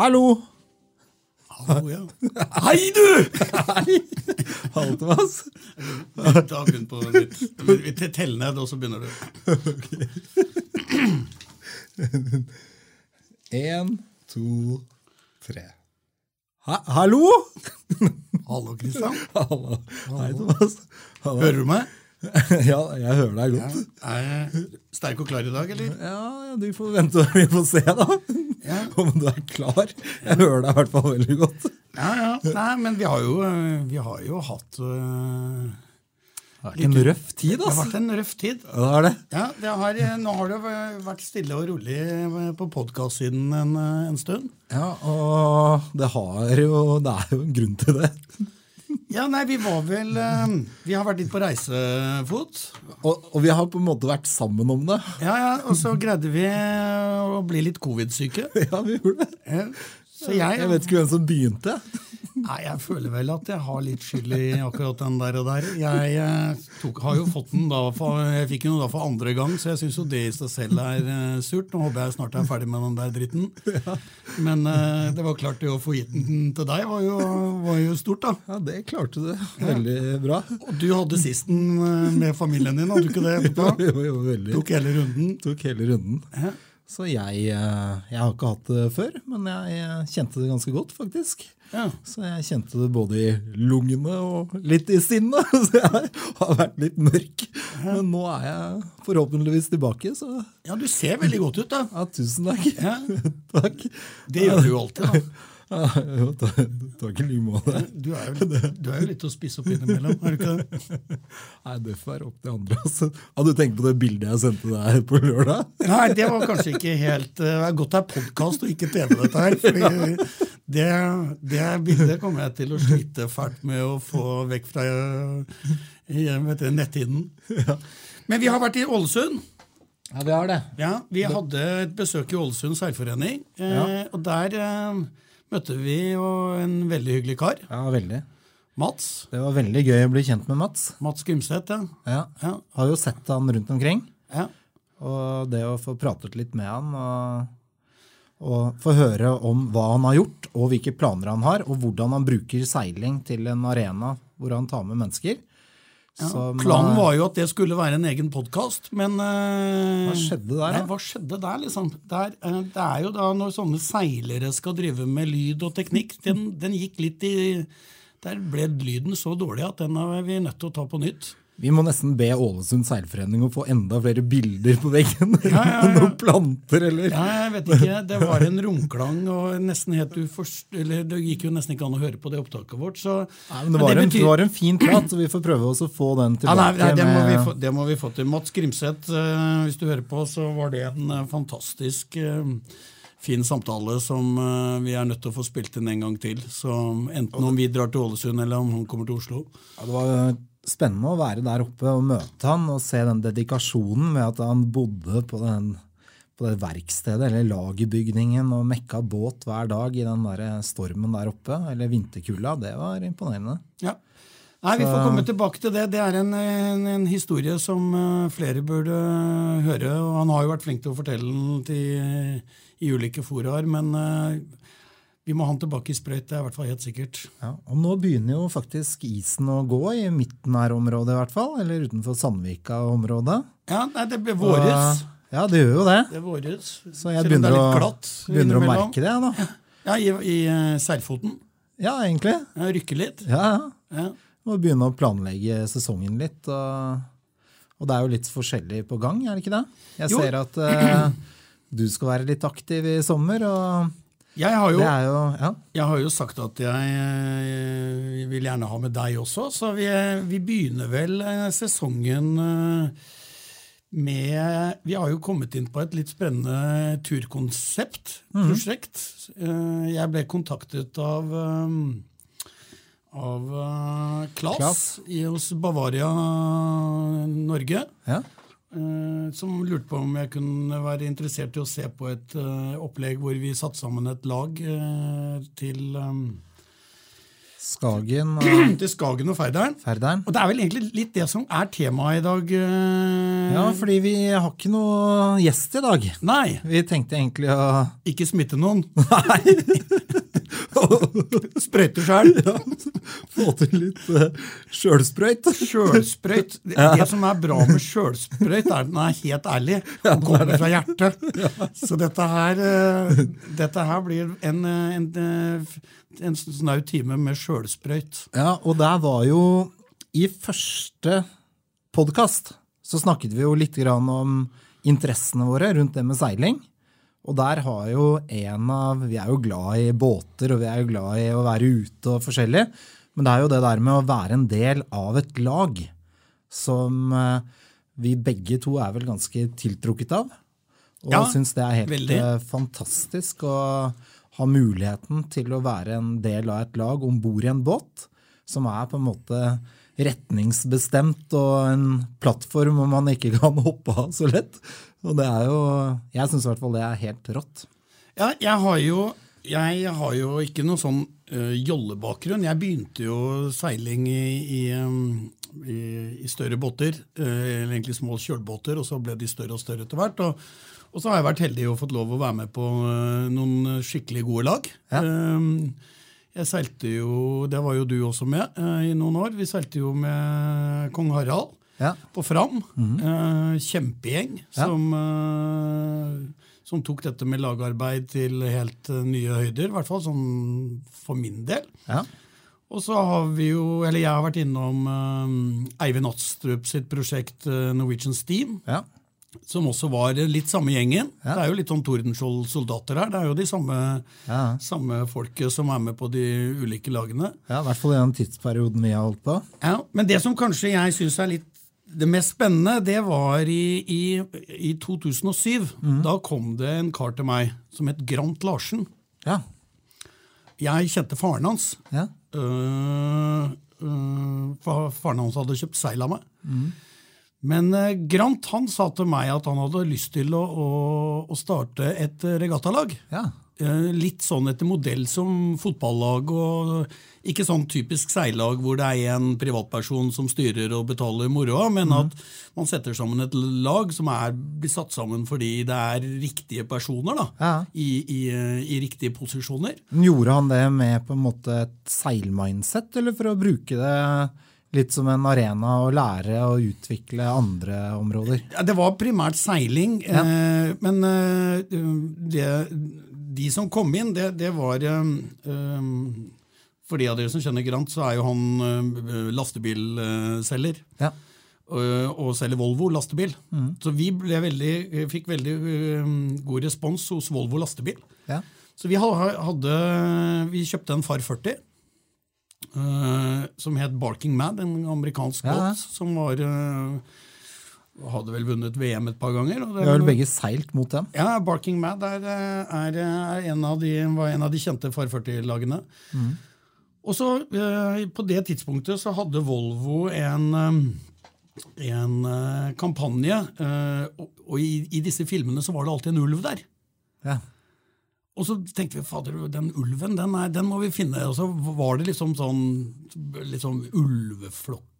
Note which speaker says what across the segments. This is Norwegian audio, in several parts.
Speaker 1: Hallo!
Speaker 2: Hallo, ja. Hei, du!
Speaker 1: Hei! Hallo, Thomas.
Speaker 2: Ta begynn på nytt. Vi teller ned, og så begynner du.
Speaker 1: En, to, tre. Ha hallo!
Speaker 2: Hallo, Kristian.
Speaker 1: Hallo. Hei, Thomas. Hallo.
Speaker 2: Hører du meg?
Speaker 1: Ja, jeg hører deg godt.
Speaker 2: Er jeg sterk og klar i dag, eller?
Speaker 1: Ja, ja, du får vente og vi får se, da.
Speaker 2: Ja.
Speaker 1: Om du er klar. Jeg hører deg i hvert fall veldig godt.
Speaker 2: Ja, ja. Nei, men vi har jo, øh, vi har jo hatt uh
Speaker 1: Det har vært en røff tid, altså.
Speaker 2: Det har
Speaker 1: altså.
Speaker 2: vært en røff tid.
Speaker 1: Ja, det er det.
Speaker 2: Ja, det har, øh, Nå har det vært stille og rolig på podkast-siden en, øh, en stund.
Speaker 1: Ja, og det har jo Det er jo en grunn til det.
Speaker 2: Ja, nei, vi var vel øh, Vi har vært litt på reisefot.
Speaker 1: Og, og vi har på en måte vært sammen om det.
Speaker 2: Ja, ja, Og så greide vi å bli litt covid-syke.
Speaker 1: Ja, vi gjorde det.
Speaker 2: Så jeg,
Speaker 1: Jeg vet ikke hvem som begynte.
Speaker 2: Nei, jeg føler vel at jeg har litt skyld i akkurat den der og der. Jeg eh, tok, har jo fått den da for, jeg fikk den da for andre gang, så jeg syns jo det i seg selv er eh, surt. Nå håper jeg snart jeg er ferdig med den der dritten. Men uh, det var klart det å få gitt den til deg var jo, var jo stort, da.
Speaker 1: Ja, det klarte du veldig bra.
Speaker 2: Og du hadde sisten den med familien din, hadde du ikke det?
Speaker 1: Jo, jo, veldig.
Speaker 2: Tok hele runden.
Speaker 1: Tok hele runden.
Speaker 2: Ja.
Speaker 1: Så jeg, eh, jeg har ikke hatt det før, men jeg eh, kjente det ganske godt, faktisk.
Speaker 2: Ja.
Speaker 1: Så jeg kjente det både i lungene og litt i sinnet. Så jeg har vært litt mørk. Men nå er jeg forhåpentligvis tilbake, så
Speaker 2: ja, du ser veldig godt ut, da.
Speaker 1: ja, tusen takk.
Speaker 2: Ja.
Speaker 1: Takk.
Speaker 2: Det gjør du jo alltid, da.
Speaker 1: Ja, jo, takk i like måte.
Speaker 2: Du er, jo, du er jo litt å spisse opp innimellom, er du ikke det?
Speaker 1: Nei, det får være opp til andre. Altså. Hadde du tenkt på det bildet jeg sendte deg på lørdag?
Speaker 2: Nei, det var kanskje ikke helt eh, Det er godt det er podkast og ikke TV, dette her. fordi det, det bildet kommer jeg til å slite fælt med å få vekk fra eh, vet netthinnen. Men vi har vært i Ålesund.
Speaker 1: Ja, vi har det.
Speaker 2: Ja, Vi hadde et besøk i Ålesund seilforening. Eh,
Speaker 1: Ja.
Speaker 2: Og der eh, møtte vi jo en veldig hyggelig kar.
Speaker 1: Ja, veldig.
Speaker 2: Mats.
Speaker 1: Det var veldig gøy å bli kjent med Mats.
Speaker 2: Mats Grimseth, ja.
Speaker 1: Ja.
Speaker 2: ja.
Speaker 1: Har jo sett han rundt omkring.
Speaker 2: ja.
Speaker 1: Og det å få pratet litt med han og, og få høre om hva han har gjort, og hvilke planer han har, og hvordan han bruker seiling til en arena hvor han tar med mennesker. Som,
Speaker 2: Planen
Speaker 1: eh,
Speaker 2: var jo at det skulle være en egen podkast, men eh,
Speaker 1: Hva skjedde der,
Speaker 2: Nei,
Speaker 1: da?
Speaker 2: hva skjedde der, liksom? Der, eh, det er jo da når sånne seilere skal drive med lyd og teknikk, den, den gikk litt i Der ble lyden så dårlig at den er vi nødt til å ta på nytt.
Speaker 1: Vi må nesten be Ålesund seilforening å få enda flere bilder på veggen.
Speaker 2: Ja, ja, ja.
Speaker 1: Noen planter, eller
Speaker 2: Ja, jeg vet ikke, Det var en romklang, og nesten helt uforst... Eller det gikk jo nesten ikke an å høre på det opptaket vårt. så...
Speaker 1: Nei, men det, var en,
Speaker 2: betyr-
Speaker 1: det var en fin prat, så vi får prøve oss å få den
Speaker 2: Ja, nei,
Speaker 1: tilbake.
Speaker 2: nei, det, må vi få, det må vi få til. Mats Grimseth, uh, hvis du hører på, så var det en uh, fantastisk uh, fin samtale som vi er nødt til å få spilt inn en gang til. Så Enten om vi drar til Ålesund, eller om han kommer til Oslo.
Speaker 1: Ja, det var spennende å være der oppe og møte han og se den dedikasjonen med at han bodde på, den, på det verkstedet eller lagerbygningen og mekka båt hver dag i den der stormen der oppe, eller vinterkulda. Det var imponerende.
Speaker 2: Ja. Nei, Vi får komme tilbake til det. Det er en, en, en historie som eh, flere burde høre. og Han har jo vært flink til å fortelle den til, i ulike foraer, men eh, vi må ha han tilbake i sprøyt. Det er i hvert fall helt sikkert.
Speaker 1: Ja, og nå begynner jo faktisk isen å gå i midten her området, i hvert fall. Eller utenfor Sandvika-området.
Speaker 2: Ja, nei, Det blir våres.
Speaker 1: Og- Ja, det gjør jo det.
Speaker 2: Det våres.
Speaker 1: Så jeg begynner,
Speaker 2: er
Speaker 1: å,
Speaker 2: glatt
Speaker 1: begynner å merke det, da.
Speaker 2: Ja, i, i eh, seilfoten.
Speaker 1: Ja, egentlig.
Speaker 2: Ja, rykke litt.
Speaker 1: Ja, ja.
Speaker 2: Ja.
Speaker 1: Må begynne å planlegge sesongen litt. Og, og det er jo litt forskjellig på gang, er det ikke det? Jeg
Speaker 2: Jo.
Speaker 1: ser at eh, du skal være litt aktiv i sommer, og
Speaker 2: Jeg har jo,
Speaker 1: det jo Ja.
Speaker 2: jeg har jo sagt at jeg eh, vil gjerne ha med deg også, så vi, vi begynner vel eh, sesongen eh, med Vi har jo kommet inn på et litt spennende turkonsept, prosjekt. Mm. Jeg ble kontaktet av eh, av eh, Klas,
Speaker 1: Klas.
Speaker 2: hos Bavaria Norge.
Speaker 1: ja.
Speaker 2: Eh, som lurte på om jeg kunne være interessert i å se på et eh, opplegg hvor vi satte sammen et lag eh, til,
Speaker 1: Skagen og
Speaker 2: til Skagen og Færderen.
Speaker 1: Færderen.
Speaker 2: Og det er vel egentlig litt det som er temaet i dag.
Speaker 1: Ja, fordi vi har ikke noe gjest i dag.
Speaker 2: Nei,
Speaker 1: Vi tenkte egentlig å
Speaker 2: ikke smitte noen. Sprøyte sjøl.
Speaker 1: få til litt uh, sjølsprøyt.
Speaker 2: Sjølsprøyt. Det, det som er bra med sjølsprøyt, er at den er helt ærlig. Den kommer fra hjertet. Så dette her, uh, dette her blir en, en, en, eh, en snau time med sjølsprøyt.
Speaker 1: Ja, og der var jo I første podkast så snakket vi jo litt grann om interessene våre rundt det med seiling. Og der har jo en av Vi er jo glad i båter, og vi er jo glad i å være ute og forskjellig. Men det er jo det der med å være en del av et lag som eh, vi begge to er vel ganske tiltrukket av. Og
Speaker 2: Ja,
Speaker 1: syns det er helt
Speaker 2: veldig.
Speaker 1: eh, fantastisk å ha muligheten til å være en del av et lag om bord i en båt, som er på en måte retningsbestemt og en plattform hvor man ikke kan hoppe av så lett. Og det er jo Jeg syns i hvert fall det er helt rått.
Speaker 2: Ja, jeg har jo, jeg har jo ikke noe sånn uh, jollebakgrunn. Jeg begynte jo seiling i, i, um, i, i større båter, eh, eller egentlig små kjølbåter, og så ble de større og større etter hvert. Og, og så har jeg vært heldig og fått lov å være med på uh, noen skikkelig gode lag.
Speaker 1: Ja.
Speaker 2: Um, jeg seilte jo, Det var jo du også med i noen år. Vi seilte jo med kong Harald
Speaker 1: Ja.
Speaker 2: på Fram. Eh, kjempegjeng
Speaker 1: Mhm. Ja.
Speaker 2: som, eh, som tok dette med lagarbeid til helt eh, nye høyder. I hvert fall sånn for min del.
Speaker 1: Ja.
Speaker 2: Og så har vi jo, eller jeg har vært innom eh, Eivind Atstrup sitt prosjekt eh, Norwegian Steam.
Speaker 1: ja.
Speaker 2: Som også var litt samme gjengen.
Speaker 1: Ja.
Speaker 2: Det er jo litt sånn Tordenskjold-soldater her. Det er jo de samme,
Speaker 1: Ja.
Speaker 2: samme folket som er med på de ulike lagene.
Speaker 1: ja I hvert fall i den tidsperioden vi har holdt på.
Speaker 2: Ja, Men det som kanskje jeg syns er litt det mest spennende, det var i, i, i 2007. Da kom det en kar til meg som het Grant Larsen.
Speaker 1: Ja.
Speaker 2: Jeg kjente faren hans.
Speaker 1: ja.
Speaker 2: Uh, uh, faren hans hadde kjøpt seil av meg. Men uh, Grant han sa til meg at han hadde lyst til å, å, å starte et regattalag.
Speaker 1: ja.
Speaker 2: Eh, Litt sånn etter modell som fotballag, og ikke sånn typisk seilag hvor det er en privatperson som styrer og betaler moroa, men at man setter sammen et lag som er, blir satt sammen fordi det er riktige personer da,
Speaker 1: Ja.
Speaker 2: i, i, i riktige posisjoner.
Speaker 1: Gjorde han det med på en måte et seilmindset, eller for å bruke det litt som en arena å lære og utvikle andre områder?
Speaker 2: Ja, det var primært seiling, eh, men eh, det, de som kom inn, det, det var eh, For de av dere som kjenner Grant, så er jo han eh, lastebilselger.
Speaker 1: Ja.
Speaker 2: og, og selger Volvo lastebil. Så vi ble veldig, fikk veldig god respons hos Volvo lastebil.
Speaker 1: ja.
Speaker 2: Så vi hadde Vi kjøpte en Far 40 uh, som het Barking Mad, en amerikansk
Speaker 1: båt ja.
Speaker 2: som var eh, Hadde vel vunnet VM et par ganger. og det-
Speaker 1: har vel begge seilt mot dem.
Speaker 2: ja, Barking Mad er, er, er en av de, var en av de kjente Far 40-lagene. Og så eh, På det tidspunktet så hadde Volvo en, eh, en eh, kampanje, og, i, i disse filmene så var det alltid en ulv der.
Speaker 1: Ja.
Speaker 2: Og så tenkte vi fader, den ulven den, er, den må vi finne. Og så var det liksom sånn liksom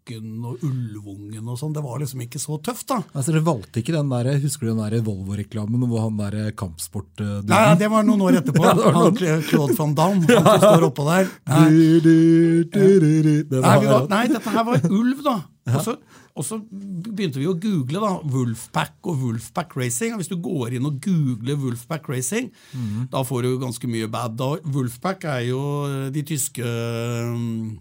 Speaker 2: ulveflokken og ulvungen og sånn. Det var liksom ikke så tøft, da.
Speaker 1: Altså, Dere valgte ikke den der, Husker du den der Volvo-reklamen hvor han der kampsport uh,
Speaker 2: Nei, ja, det var noen år etterpå. Han, Claude van Damme, han som står oppå der. Nei, nei, vi var, nei, dette her var ulv, da. Og så, og så begynte vi å google da, Wolfpack og Wolfpack Racing. Og hvis du går inn og googler Wolfpack Racing, da får du ganske mye bad. Da, Wolfpack er jo de tyske um,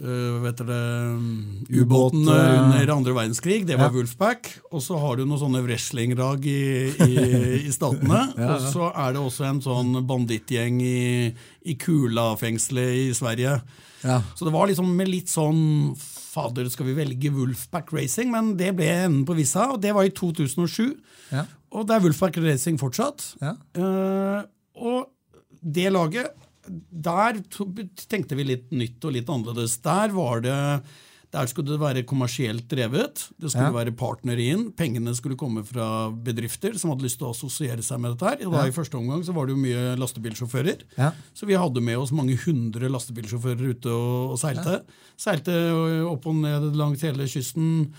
Speaker 2: øh, um, ubåtene
Speaker 1: øh,
Speaker 2: under andre verdenskrig. Det var
Speaker 1: Ja.
Speaker 2: Wolfpack. Og så har du noen sånne wrestlinglag i, i, i statene. Og så er det også en sånn bandittgjeng i, i Kula-fengselet i Sverige.
Speaker 1: Ja.
Speaker 2: Så det var liksom med litt sånn Fader, skal vi velge Wolfpack Racing? Men det ble enden på vissa, og det var i 2007.
Speaker 1: Ja.
Speaker 2: Og det er Wolfpack Racing fortsatt.
Speaker 1: Ja.
Speaker 2: Eh, og det laget, der tenkte vi litt nytt og litt annerledes. Der var det Der skulle det være kommersielt drevet. Det skulle
Speaker 1: Ja.
Speaker 2: være partnere inn. Pengene skulle komme fra bedrifter som hadde lyst til å assosiere seg med dette. her. Da, ja. I første omgang så var det jo mye lastebilsjåfører.
Speaker 1: Ja.
Speaker 2: Så vi hadde med oss mange hundre lastebilsjåfører ute og, og seilte. Seilte opp og ned langs hele kysten.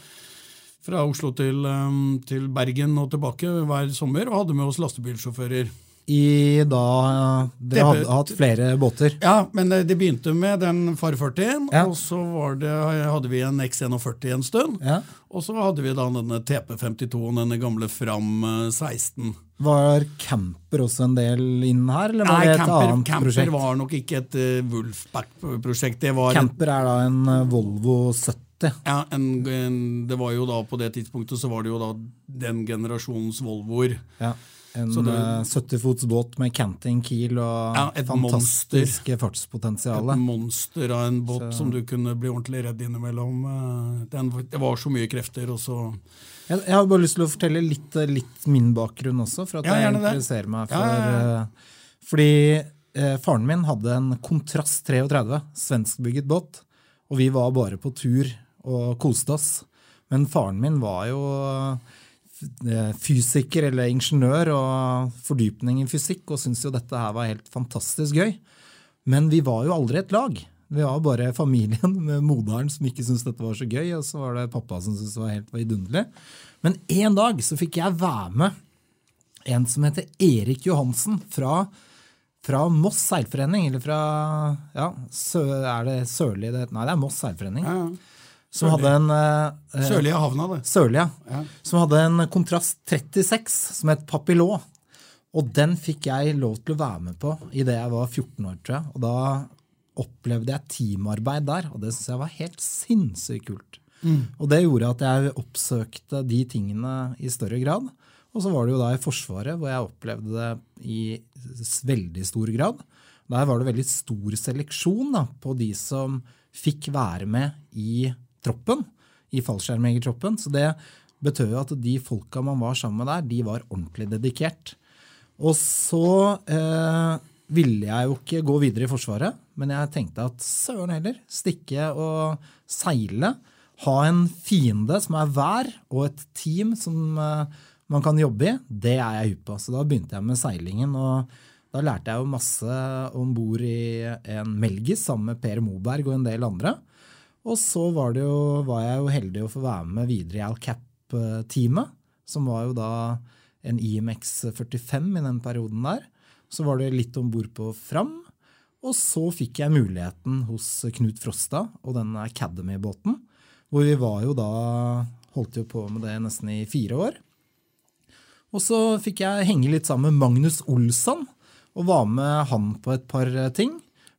Speaker 2: Fra Oslo til, um, til Bergen og tilbake hver sommer, og hadde med oss lastebilsjåfører.
Speaker 1: I da Dere
Speaker 2: Det-
Speaker 1: hadde hatt flere båter.
Speaker 2: Ja, men det, det begynte med den Far 40,
Speaker 1: Ja.
Speaker 2: og så var det, hadde vi en X41 en stund.
Speaker 1: Ja.
Speaker 2: Og så hadde vi da denne TP52, denne gamle Fram eh, 16.
Speaker 1: Var camper også en del inn her, eller var
Speaker 2: Nei,
Speaker 1: det et
Speaker 2: camper,
Speaker 1: annet
Speaker 2: camper
Speaker 1: prosjekt?
Speaker 2: var nok ikke et uh, var
Speaker 1: Camper er da en eh, Volvo 70.
Speaker 2: Ja, en, en, det var jo da På det tidspunktet så var det jo da den generasjonens Volvoer.
Speaker 1: Ja. En
Speaker 2: Så det-
Speaker 1: eh, 70-fots båt med canting keel og
Speaker 2: Ja, et
Speaker 1: fantastisk
Speaker 2: Et monster av en båt som du kunne bli ordentlig redd innimellom. Eh, Den, det var så mye krefter, og så
Speaker 1: Jeg, jeg har bare lyst til å fortelle litt, litt min bakgrunn også, for at
Speaker 2: Ja,
Speaker 1: jeg interesserer meg for
Speaker 2: Ja,
Speaker 1: eh, Fordi eh, faren min hadde en Kontrast 33, svenskbygget båt, og vi var bare på tur og koste oss. Men faren min var jo fysiker eller ingeniør og fordypning i fysikk, og syntes jo dette her var helt fantastisk gøy. Men vi var jo aldri et lag. Vi var bare familien med moderen som ikke syntes dette var så gøy, og så var det pappa som syntes det var helt vidunderlig. Men en dag så fikk jeg være med en som heter Erik Johansen fra, fra Moss seilforening, eller fra ja, Er det Sørli det heter? Nei, det er Moss seilforening.
Speaker 2: ja,
Speaker 1: Som hadde en eh,
Speaker 2: Sørlige havna, det.
Speaker 1: Sørlige. ja. Som hadde en kontrast 36 som het Papillot. Og den fikk jeg lov til å være med på idet jeg var 14 år, tror jeg. Og da opplevde jeg teamarbeid der, og det syns jeg var helt sinnssykt kult. Og det gjorde at jeg oppsøkte de tingene i større grad. Og så var det jo da i Forsvaret hvor jeg opplevde det i veldig stor grad. Der var det veldig stor seleksjon da, på de som fikk være med i troppen, i fallskjermjegertroppen. Så det betød jo at de folka man var sammen med der, de var ordentlig dedikert. Og så eh, ville jeg jo ikke gå videre i Forsvaret, men jeg tenkte at søren heller, stikke og seile. Ha en fiende som er vær, og et team som eh, man kan jobbe i, det er jeg hypp på. Så da begynte jeg med seilingen. og da lærte jeg jo masse om bord i en Melgis sammen med Per Moberg og en del andre. Og så var, jo, var jeg jo heldig å få være med videre i Alcap-teamet, som var jo da en IMX 45 i den perioden der. Så var det litt om bord på Fram. Og så fikk jeg muligheten hos Knut Frosta og den Academy-båten. Hvor vi var jo da Holdt jo på med det nesten i fire år. Og så fikk jeg henge litt sammen med Magnus Olsson og var med han på et par ting.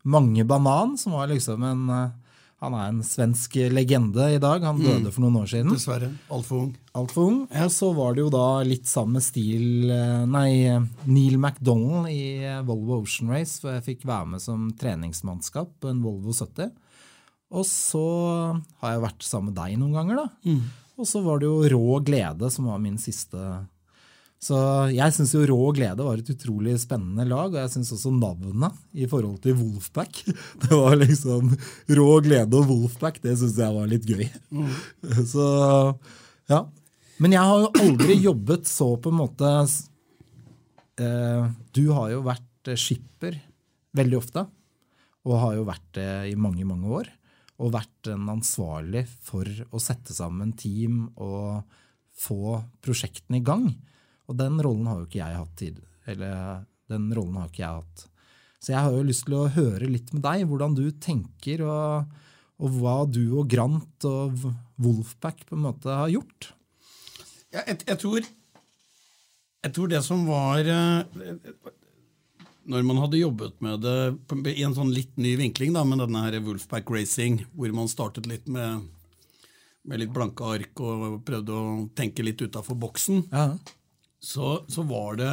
Speaker 1: Mange Banan, som var liksom en Han er en svensk legende i dag. Han døde for noen år siden.
Speaker 2: Dessverre. Altfor ung.
Speaker 1: Altfor ung. Ja, så var det jo da litt sammen med Steel, eh, nei, Neil MacDonald i eh, Volvo Ocean Race, hvor jeg fikk være med som treningsmannskap på en Volvo 70. Og så har jeg vært sammen med deg noen ganger, da. Og så var det jo Rå glede som var min siste Så jeg syns jo Rå glede var et utrolig spennende lag, og jeg syns også navnet i forhold til Wolfpack Det var liksom Rå glede og Wolfpack, det syns jeg var litt gøy. Så ja. Men jeg har jo aldri jobbet så på en måte eh, Du har jo vært eh, skipper veldig ofte, og har jo vært det i mange, mange år. Og vært en ansvarlig for å sette sammen team og få prosjektene i gang. Og den rollen har jo ikke jeg hatt tid. Eller den rollen har ikke jeg hatt. Så jeg har jo lyst til å høre litt med deg, hvordan du tenker, og, og hva du og Grant og Wolfpack på en måte har gjort.
Speaker 2: Ja, jeg, jeg, tror, jeg tror det som var eh, Når man hadde jobbet med det i en sånn litt ny vinkling, da, med denne her Wolfpack Racing, hvor man startet litt med, med litt blanke ark og prøvde å tenke litt utafor boksen,
Speaker 1: Ja.
Speaker 2: Så, så var det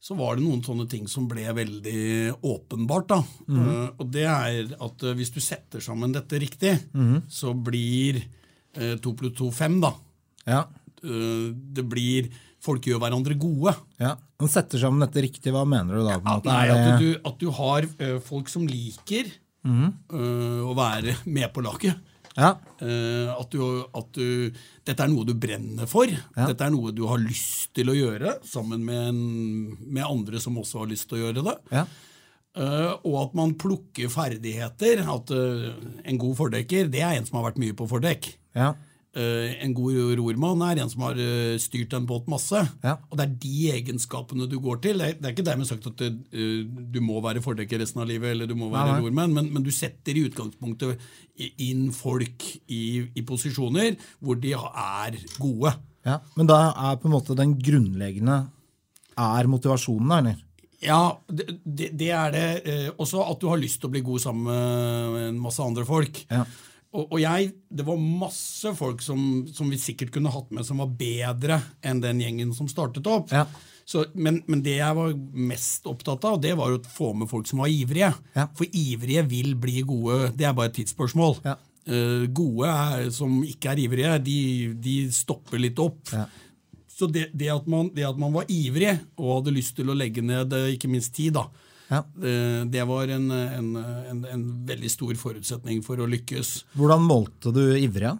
Speaker 2: så var det noen sånne ting som ble veldig åpenbart. da. Eh, og det er at uh, hvis du setter sammen dette riktig, så blir uh, to pluss to fem. da.
Speaker 1: Ja.
Speaker 2: Eh, det blir Folk gjør hverandre gode.
Speaker 1: ja. Man setter sammen dette riktig, hva mener du da? en
Speaker 2: At, nei, at, du, at du har eh, folk som liker eh, å være med på laget.
Speaker 1: Ja.
Speaker 2: Eh, at, du, at du Dette er noe du brenner for. Dette er noe du har lyst til å gjøre sammen med, en, med andre som også har lyst til å gjøre det.
Speaker 1: Ja.
Speaker 2: Uh, og at man plukker ferdigheter. At uh, en god fordekker, det er en som har vært mye på fordekk.
Speaker 1: Ja.
Speaker 2: Eh, en god rormann er en som har eh, styrt en båt masse.
Speaker 1: Ja.
Speaker 2: Og det er de egenskapene du går til. Det er, ikke dermed sagt at eh, du må være fordekker resten av livet, eller du må være
Speaker 1: nei.
Speaker 2: rormann, men, men du setter i utgangspunktet inn folk i, i posisjoner hvor de er gode.
Speaker 1: ja. Men da er på en måte den grunnleggende er motivasjonen, eller?
Speaker 2: Ja, det, det, er det. Også at du har lyst til å bli god sammen med en masse andre folk.
Speaker 1: Ja.
Speaker 2: Og, og jeg, Det var masse folk som, som vi sikkert kunne hatt med som var bedre enn den gjengen som startet opp.
Speaker 1: Ja.
Speaker 2: Så, men, men det jeg var mest opptatt av, det var å få med folk som var ivrige.
Speaker 1: Ja.
Speaker 2: For ivrige vil bli gode. Det er bare et tidsspørsmål.
Speaker 1: Ja.
Speaker 2: Uh, gode er, som ikke er ivrige, de, de stopper litt opp.
Speaker 1: Ja.
Speaker 2: Så det, det, at man, det at man var ivrig og hadde lyst til å legge ned eh, ikke minst tid, da,
Speaker 1: Ja.
Speaker 2: Det, det var en, en, en, en veldig stor forutsetning for å lykkes.
Speaker 1: Hvordan målte du ivrig?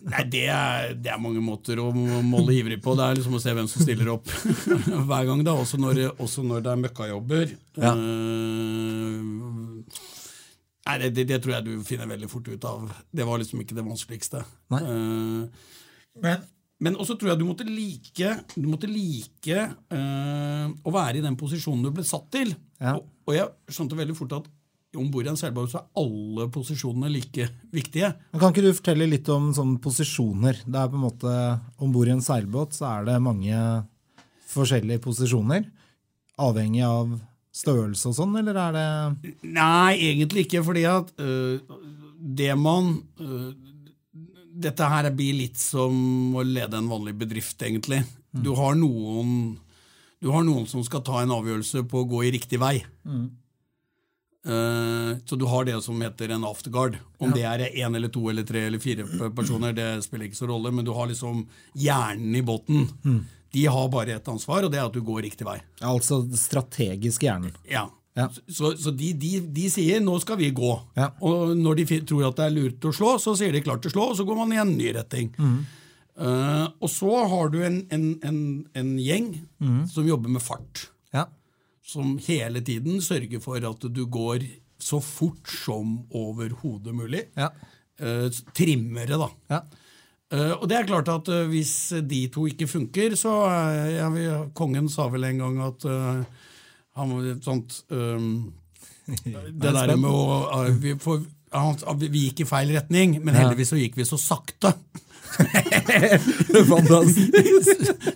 Speaker 2: Nei, det er, det er mange måter å måle ivrig på. Det er liksom å se hvem som stiller opp hver gang, da, også når, også når det er møkkajobber.
Speaker 1: Ja.
Speaker 2: Uh, Nei, det, det, det tror jeg du finner veldig fort ut av. Det var liksom ikke det vanskeligste.
Speaker 1: Nei.
Speaker 2: Eh, men, men også tror jeg du måtte like, du måtte like eh, å være i den posisjonen du ble satt til.
Speaker 1: Ja.
Speaker 2: Og, og jeg skjønte veldig fort at om bord i en seilbåt så er alle posisjonene like viktige.
Speaker 1: Men Kan ikke du fortelle litt om sånne posisjoner? Det er på en måte, Om bord i en seilbåt så er det mange forskjellige posisjoner. Avhengig av størrelse og sånn, eller er det
Speaker 2: Nei, egentlig ikke, fordi at øh, det man øh, Dette her blir litt som å lede en vanlig bedrift, egentlig. Du har noen du har noen som skal ta en avgjørelse på å gå i riktig vei. Eh, så du har det som heter en afterguard. Om det er én eller to eller tre eller fire personer, det spiller ikke så rolle, men du har liksom hjernen i båten. De har bare ett ansvar, og det er at du går riktig vei.
Speaker 1: Altså strategisk hjernen.
Speaker 2: Ja.
Speaker 1: Ja.
Speaker 2: Så, så de, de, de sier 'nå skal vi gå'.
Speaker 1: Ja.
Speaker 2: Og når de tror at det er lurt å slå, så sier de 'klart til å slå', og så går man i en ny retning. Uh, og så har du en, en, en, en gjeng som jobber med fart.
Speaker 1: Ja.
Speaker 2: Som hele tiden sørger for at du går så fort som overhodet mulig.
Speaker 1: Ja.
Speaker 2: Uh, trimmere, da.
Speaker 1: Ja.
Speaker 2: Uh, og det er klart at hvis de to ikke funker, så ja, vi, Kongen sa vel en gang at han var et sånt um, Det der med å eh, vi, for, vi gikk i feil retning, men heldigvis så gikk vi så sakte.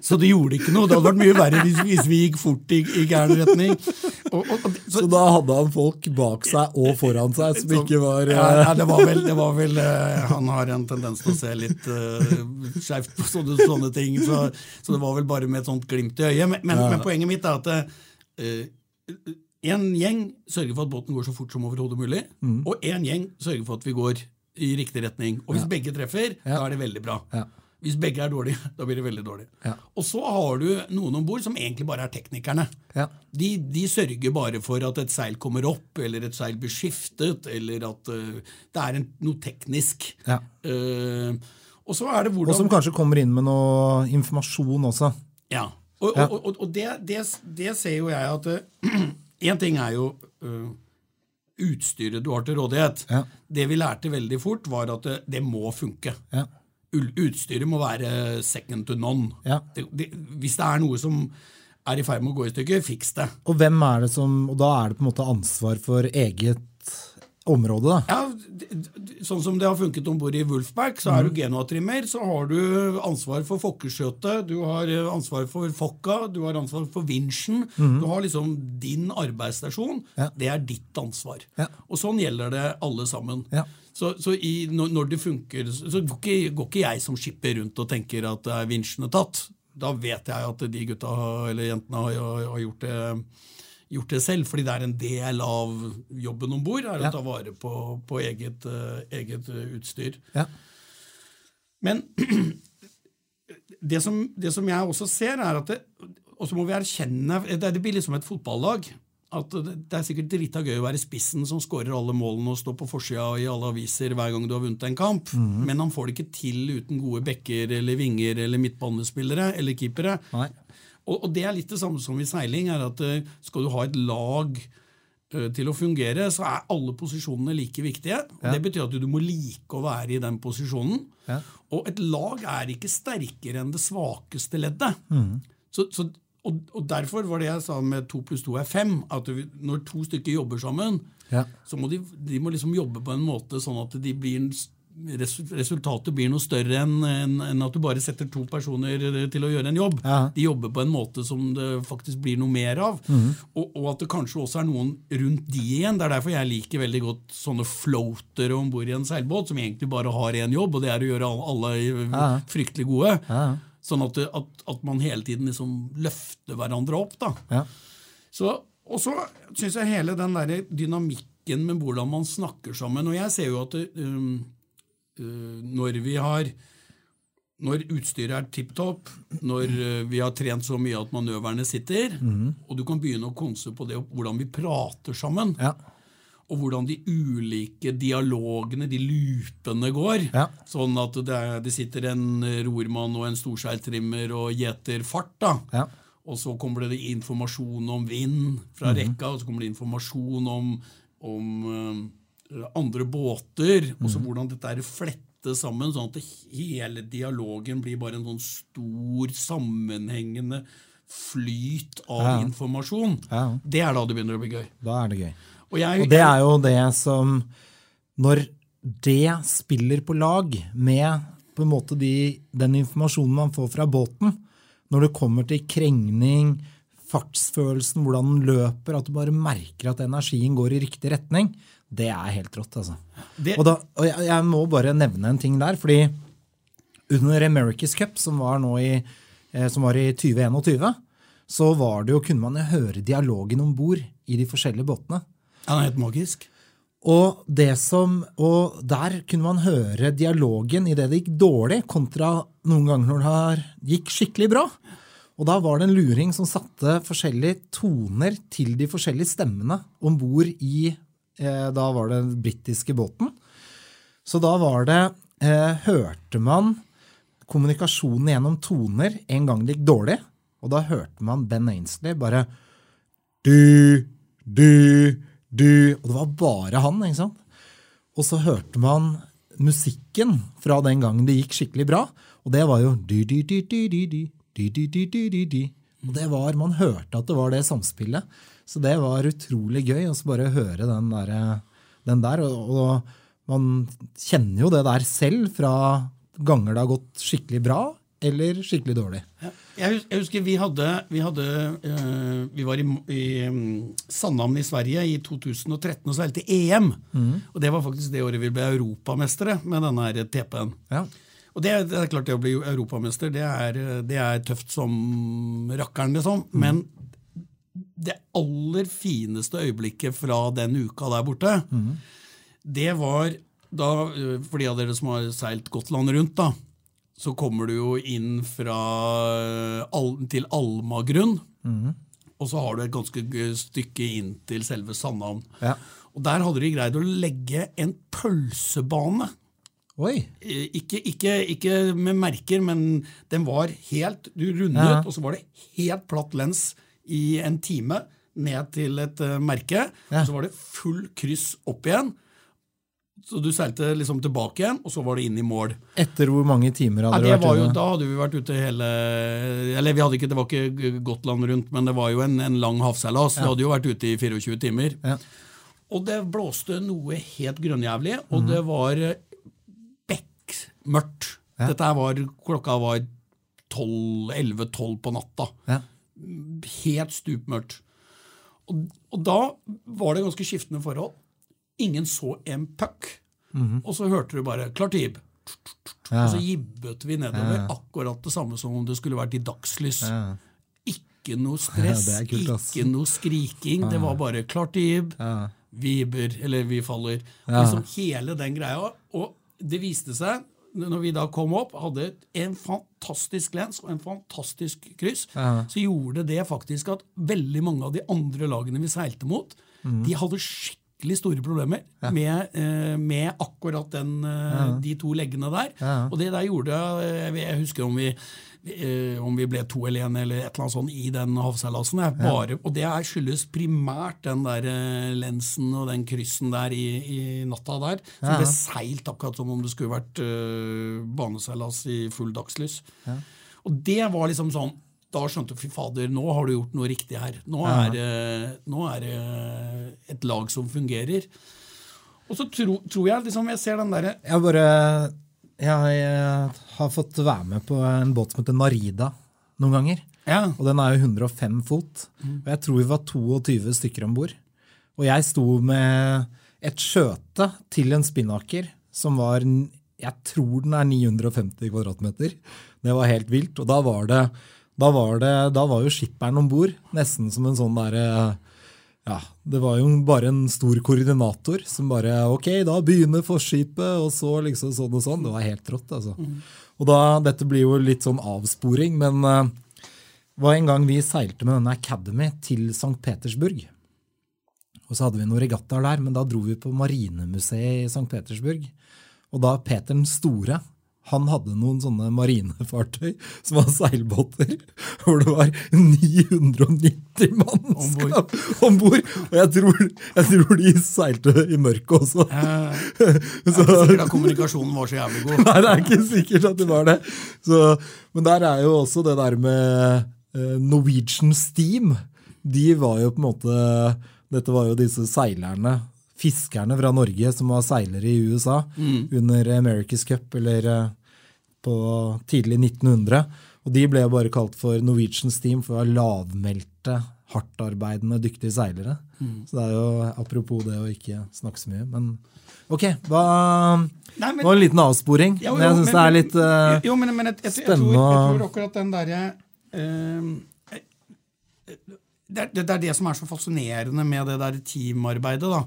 Speaker 2: så det gjorde ikke noe. Det hadde vært mye verre hvis, hvis vi gikk fort i, i gæren retning. Og, og, og, så,
Speaker 1: Så da hadde han folk bak seg og foran seg som ikke var
Speaker 2: ja,
Speaker 1: eh,
Speaker 2: ja, det var vel, det var vel uh, Han har en tendens til å se litt uh, skjevt på sånne, sånne ting, så, så det var vel bare med et sånt glimt i øyet. Men, men, men poenget mitt er at uh, en gjeng sørger for at båten går så fort som overhodet mulig,
Speaker 1: Mm.
Speaker 2: og en gjeng sørger for at vi går i riktig retning. Og hvis begge treffer, da er det veldig bra.
Speaker 1: Ja.
Speaker 2: Hvis begge er dårlige, da blir det veldig dårlig.
Speaker 1: Ja.
Speaker 2: Og så har du noen om bord som egentlig bare er teknikerne.
Speaker 1: Ja.
Speaker 2: De, de sørger bare for at et seil kommer opp, eller et seil blir skiftet, eller at uh, det er en, noe teknisk.
Speaker 1: Ja.
Speaker 2: Eh, og så er det
Speaker 1: Og som kanskje kommer inn med noe informasjon også.
Speaker 2: Ja. Og, og, og, og det, det, det ser jo jeg at Én ting er jo uh, utstyret du har til rådighet.
Speaker 1: Ja.
Speaker 2: Det vi lærte veldig fort, var at det, det må funke.
Speaker 1: Ja.
Speaker 2: Utstyret må være second to none.
Speaker 1: Ja.
Speaker 2: Det, det, hvis det er noe som er i ferd med å gå i stykker, fiks det.
Speaker 1: Og hvem er det som Og da er det på en måte ansvar for eget område, da.
Speaker 2: Ja, Sånn som det har funket om bord i Wolfback, så er du Genoa-trimmer, så har du ansvar for fokkeskjøtet, du har eh, ansvar for fokka, du har ansvar for vinsjen. Du har liksom din arbeidsstasjon.
Speaker 1: Ja.
Speaker 2: Det er ditt ansvar.
Speaker 1: Ja.
Speaker 2: Og sånn gjelder det alle sammen.
Speaker 1: Ja.
Speaker 2: Så, så i, når, det funker, så går ikke, går ikke jeg som skipper rundt og tenker at vinsjen er tatt. Da vet jeg at de gutta eller jentene har, har gjort det gjort det selv, fordi det er en del av jobben om bord. Er å ta vare på, på eget, uh, eget eh, utstyr.
Speaker 1: Ja.
Speaker 2: Men det som, det som jeg også ser, er at det, Og så må vi erkjenne det, det blir liksom et fotballag. at det er sikkert drita gøy å være spissen som skårer alle målene og står på forsida i alle aviser hver gang du har vunnet en kamp, men han får det ikke til uten gode bekker eller vinger eller midtbanespillere eller keepere.
Speaker 1: Nei.
Speaker 2: Og, og det er litt det samme som i seiling, er at eh, skal du ha et lag eh, til å fungere, så er alle posisjonene like viktige. Ja. Det betyr at du må like å være i den posisjonen.
Speaker 1: Ja.
Speaker 2: Og et lag er ikke sterkere enn det svakeste leddet. Så, så, og, og derfor var det jeg sa med to pluss to er fem. At du, når to stykker jobber sammen,
Speaker 1: Ja.
Speaker 2: så må de, de må liksom jobbe på en måte sånn at de blir en s- resu- resultatet blir noe større enn at du bare setter to personer til å gjøre en jobb.
Speaker 1: Ja.
Speaker 2: De jobber på en måte som det faktisk blir noe mer av. Og, og at det kanskje også er noen rundt de igjen. Det er derfor jeg liker veldig godt sånne floatere om bord i en seilbåt, som egentlig bare har én jobb, og det er å gjøre alle, alle
Speaker 1: Ja.
Speaker 2: fryktelig gode.
Speaker 1: Ja.
Speaker 2: Sånn at, at, at man hele tiden liksom løfter hverandre opp. da. Så, og så syns jeg hele den der dynamikken med hvordan man snakker sammen Og jeg ser jo at um, når vi har når utstyret er tipp topp, når uh, vi har trent så mye at manøverne sitter, og du kan begynne å konse på det hvordan vi prater sammen,
Speaker 1: Ja.
Speaker 2: og hvordan de ulike dialogene, de loopene, går.
Speaker 1: Ja.
Speaker 2: Sånn at det, er, det sitter en rormann og en storseiltrimmer og gjeter fart. da.
Speaker 1: Ja.
Speaker 2: Og så kommer det informasjon om vind fra rekka, og så kommer det informasjon om, om eh, andre båter, og så hvordan dette er flettet sammen, sånn at hele dialogen blir bare en sånn stor, sammenhengende flyt av
Speaker 1: Ja.
Speaker 2: informasjon.
Speaker 1: Ja.
Speaker 2: Det er da det begynner å bli gøy.
Speaker 1: Da er det gøy.
Speaker 2: Og jeg,
Speaker 1: Og det er jo det som Når det spiller på lag med på en måte de, den informasjonen man får fra båten, når det kommer til krengning, fartsfølelsen, hvordan den løper, at du bare merker at energien går i riktig retning, det er helt rått. altså.
Speaker 2: Det-
Speaker 1: Og, da, og jeg, jeg må bare nevne en ting der, fordi under America's Cup, som var, nå i, eh, som var i 2021, så var det jo, kunne man jo høre dialogen om bord i de forskjellige båtene.
Speaker 2: Den er helt magisk.
Speaker 1: Og, det som, og der kunne man høre dialogen i det gikk dårlig, kontra noen ganger når det har- gikk skikkelig bra. Og da var det en luring som satte forskjellige toner til de forskjellige stemmene om bord i da var det den britiske båten. Så da var det Hørte man kommunikasjonen gjennom toner en gang det gikk dårlig? Og da hørte man Ben Ainsley bare Du, du, du Og det var bare han, ikke sant? Og så hørte man musikken fra den gangen det gikk skikkelig bra, og det var jo «du», «du», «du», «du», «du», «du», «du», «du», og det var man hørte at det var det samspillet, så det var utrolig gøy å bare høre den der. Den der og, og man kjenner jo det der selv fra ganger det har gått skikkelig bra eller skikkelig dårlig.
Speaker 2: Ja. Jeg husker vi hadde Vi, hadde, eh, vi var i, i mm, Sandhamn i Sverige i 2013 og seilte EM. Og det var faktisk det året vi ble europamestere med denne TP-en.
Speaker 1: Ja.
Speaker 2: Og det, det er klart det å bli europamester, det er, det er tøft som rakkeren, liksom. Men det aller fineste øyeblikket fra den uka der borte, det var da øh, For de av dere som har seilt Gotland rundt, da, så kommer du jo inn fra øh, til Almagrunn. Og så har du et ganske stykke inn til selve Sandhavn.
Speaker 1: Ja.
Speaker 2: Og der hadde de greid å legge en pølsebane.
Speaker 1: Oi!
Speaker 2: Eh, Ikke, ikke, ikke med merker, men den var helt Du rundet,
Speaker 1: Ja.
Speaker 2: og så var det helt platt lens i en time ned til et uh, merke.
Speaker 1: Ja.
Speaker 2: Og så var det full kryss opp igjen. Så du seilte liksom tilbake igjen, og så var det inn i mål.
Speaker 1: Etter hvor mange timer
Speaker 2: Ja,
Speaker 1: hadde
Speaker 2: det
Speaker 1: du vært
Speaker 2: ute? jo, da hadde vi vært ute hele Eller vi hadde ikke, det var ikke Gotland rundt, men det var jo en, en lang havseilas. Vi hadde jo vært ute i 24 timer.
Speaker 1: Ja.
Speaker 2: Og det blåste noe helt grønnjævlig, og
Speaker 1: mm.
Speaker 2: det var eh, bekmørkt.
Speaker 1: Ja.
Speaker 2: Dette her var, klokka var 11-12 på natta.
Speaker 1: Ja.
Speaker 2: Helt stupmørkt. Og, og da var det ganske skiftende forhold. Ingen så en puck. Og så hørte du bare
Speaker 1: 'Klartib'. Ja.
Speaker 2: Og så jibbet vi nedover.
Speaker 1: Ja.
Speaker 2: Akkurat det samme som om det skulle vært i dagslys.
Speaker 1: Ja.
Speaker 2: Ikke noe stress,
Speaker 1: kult,
Speaker 2: ikke noe skriking. Det var bare
Speaker 1: 'Klartib'.
Speaker 2: Vi jibber, eller vi faller. Liksom hele den greia. Og det viste seg når vi da kom opp, hadde en fantastisk lens og en fantastisk kryss,
Speaker 1: Ja.
Speaker 2: så gjorde det faktisk at veldig mange av de andre lagene vi seilte mot,
Speaker 1: mm.
Speaker 2: de hadde skikkelig store problemer med, eh, med akkurat den, eh, de to leggene der.
Speaker 1: Ja.
Speaker 2: Og det der gjorde Jeg, Jeg husker om vi, eh, om vi ble to eller én eller et eller annet sånt i den havseilasen. Er og det er skyldes primært den der eh, lensen og den kryssen der i, i natta der. Som
Speaker 1: Ja.
Speaker 2: ble seilt akkurat som om det skulle vært eh, baneseilas i full dagslys. Og det var liksom sånn da skjønte fy fader, nå har du gjort noe riktig her. Nå er, det- er det et lag som fungerer. Og så tro, tror jeg liksom Jeg ser den derre
Speaker 1: Jeg bare Jeg eh, har fått være med på en båt som heter Narida noen ganger.
Speaker 2: ja,
Speaker 1: Og den er jo 105 fot. Og jeg tror vi var 22 stykker om bord. Og jeg sto med et skjøte til en spinnaker som var Jeg tror den er 950 kvadratmeter. Det var helt vilt. Og da var det Da var, det, da var jo skipperen om bord nesten som en sånn derre ja, Det var jo bare en stor koordinator som bare Ok, da begynner forskipet, og så liksom sånn og sånn. Det var helt rått, altså. Og da, Dette blir jo litt sånn avsporing, men det var en gang vi seilte med denne Academy til St. Petersburg. Og så hadde vi noen regattaer der, men da dro vi på Marinemuseet i St. Petersburg. Og da Peter den store han hadde noen sånne marinefartøy som var seilbåter, hvor det var 990 mannskap om bord. Og jeg tror, jeg tror de seilte i mørket også.
Speaker 2: eh, Det er ikke sikkert at kommunikasjonen var så jævlig god.
Speaker 1: Nei, det er ikke sikkert at det var det. Så, men der er jo også det der med eh, Norwegian Steam. De var jo på en måte Dette var jo disse seilerne, fiskerne fra Norge, som var seilere i USA under America's Cup eller eh, på tidlig 1900. Og de ble bare kalt for Norwegian Steam for å være lavmælte, hardtarbeidende, dyktige seilere. Så det er jo apropos det å ikke snakke så mye. Men ok, hva
Speaker 2: Nei, men-
Speaker 1: Det var en liten avsporing.
Speaker 2: Jo, jo,
Speaker 1: men jeg syns det er litt uh,
Speaker 2: Jo, men, men jeg, jeg, jeg, tror, jeg tror akkurat den derre uh, det, det, det er det som er så fascinerende med det der teamarbeidet. da.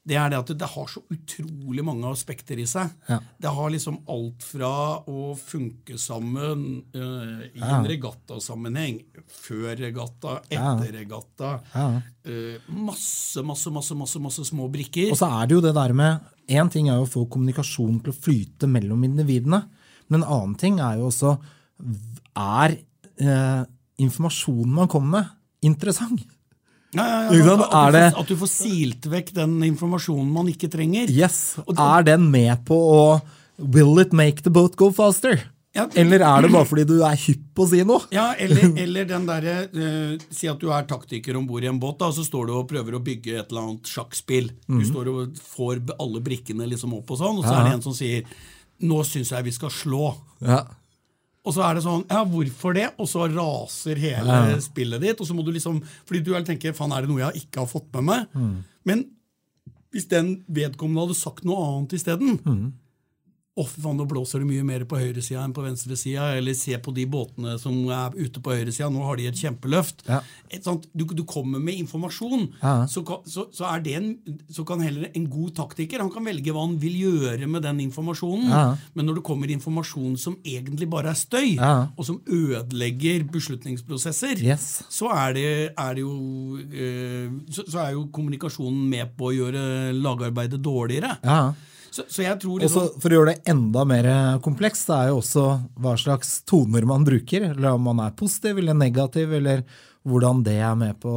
Speaker 2: Det er det at det har så utrolig mange aspekter i seg.
Speaker 1: Ja.
Speaker 2: Det har liksom alt fra å funke sammen uh, i en regattasammenheng, før regatta, etter regatta.
Speaker 1: Ja.
Speaker 2: uh, masse, masse, masse, masse, masse små brikker.
Speaker 1: Og så er det jo det der med Én ting er jo å få kommunikasjon til å flyte mellom individene. Men en annen ting er jo også Er eh, informasjonen man kommer med, interessant?
Speaker 2: Ja, ja, ja, At, du får, at du får silt vekk den informasjonen man ikke trenger.
Speaker 1: Yes.
Speaker 2: Det-
Speaker 1: Er den med på å Will it make the boat go faster? Eller er det bare fordi du er hypp på å si noe?
Speaker 2: Ja, eller, eller den derre uh, Si at du er taktiker om bord i en båt, da, og så står du og prøver å bygge et eller annet sjakkspill. Du står og får alle brikkene liksom opp, og sånn, og så er det en som sier 'Nå syns jeg vi skal slå'.
Speaker 1: Ja.
Speaker 2: Og så er det sånn Ja, hvorfor det? Og så raser hele spillet ditt. Og så må du liksom Fordi du tenker Faen, er det noe jeg ikke har fått med meg? Men hvis den vedkommende hadde sagt noe annet isteden Å, fy faen, nå blåser det mye mer på høyresida enn på venstresida. Eller se på de båtene som er ute på høyresida, nå har de et kjempeløft.
Speaker 1: Ja.
Speaker 2: Et sånt, du, du kommer med informasjon.
Speaker 1: Ja.
Speaker 2: Så, så, så, er det en, så kan heller en god taktiker han kan velge hva han vil gjøre med den informasjonen.
Speaker 1: Ja.
Speaker 2: Men når det kommer informasjon som egentlig bare er støy, og som ødelegger beslutningsprosesser,
Speaker 1: Yes.
Speaker 2: så, er det, er det jo så, så er jo kommunikasjonen med på å gjøre lagarbeidet dårligere.
Speaker 1: Ja.
Speaker 2: Så, så jeg tror liksom
Speaker 1: så For å gjøre det enda mer komplekst, det er jo også hva slags toner man bruker. Eller om man er positiv eller negativ, eller hvordan det er med på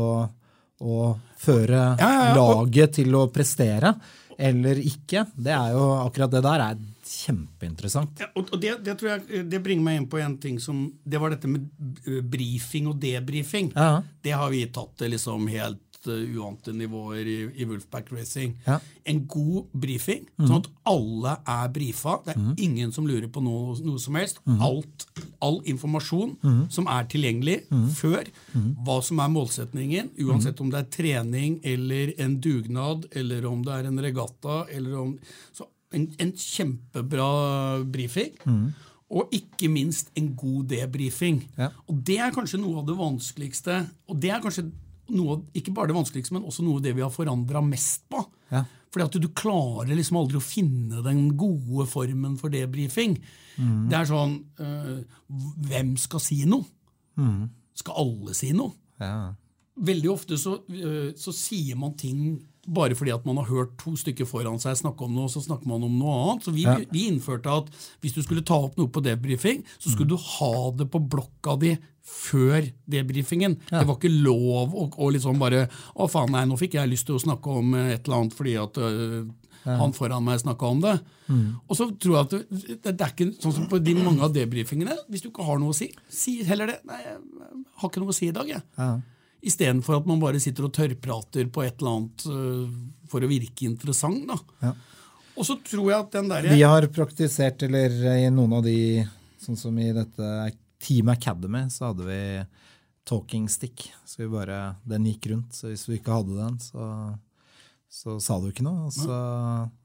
Speaker 1: å føre
Speaker 2: Ja, ja, ja,
Speaker 1: laget til å prestere eller ikke. Det er jo akkurat det der er kjempeinteressant.
Speaker 2: Ja, og det, det tror jeg det bringer meg inn på en ting som Det var dette med briefing brifing og debrifing.
Speaker 1: Ja.
Speaker 2: Det har vi tatt liksom helt uh, uante nivåer i, i Wolfpack Racing.
Speaker 1: Ja. Mhm.
Speaker 2: En god brifing, sånn at alle er brifa. Det er ingen som lurer på noe, noe som helst.
Speaker 1: Mm.
Speaker 2: Alt, all informasjon som er tilgjengelig
Speaker 1: Mhm.
Speaker 2: før, hva som er målsetningen, uansett om det er trening eller en dugnad, eller om det er en regatta, eller om så en, en kjempebra brifing. Og ikke minst en god debrifing.
Speaker 1: Ja.
Speaker 2: Og det er kanskje noe av det vanskeligste. Og det er kanskje noe, ikke bare det vanskeligste, men også noe av det vi har forandra mest på.
Speaker 1: Ja.
Speaker 2: Fordi at du klarer liksom aldri å finne den gode formen for debrifing.
Speaker 1: Mm.
Speaker 2: Det er sånn øh, Hvem skal si noe?
Speaker 1: Mm.
Speaker 2: Skal alle si noe?
Speaker 1: Ja.
Speaker 2: Veldig ofte så, øh, så sier man ting bare fordi at man har hørt to stykker foran seg snakke om noe, så snakker man om noe annet. Så vi,
Speaker 1: Ja.
Speaker 2: vi innførte at hvis du skulle ta opp noe på debrifing, så skulle du ha det på blokka di før debrifingen. Det var ikke lov å, å liksom bare Å, faen, nei, nå fikk jeg lyst til å snakke om eh, et eller annet fordi at øh, han foran meg snakka om det. Og så tror jeg at det, det, det er ikke sånn som på de mange av debrifingene. Hvis du ikke har noe å si, si heller det. Nei, jeg har ikke noe å si i dag, jeg.
Speaker 1: Ja.
Speaker 2: Istedenfor at man bare sitter og tørrprater på et eller annet øh, for å virke interessant. da.
Speaker 1: Ja.
Speaker 2: Og så tror jeg at den der...
Speaker 1: Vi har praktisert, eller i noen av de, sånn som i dette Team Academy, så hadde vi talking stick. Så vi bare, Den gikk rundt. Så hvis vi ikke hadde den, så, så sa du ikke noe. Så,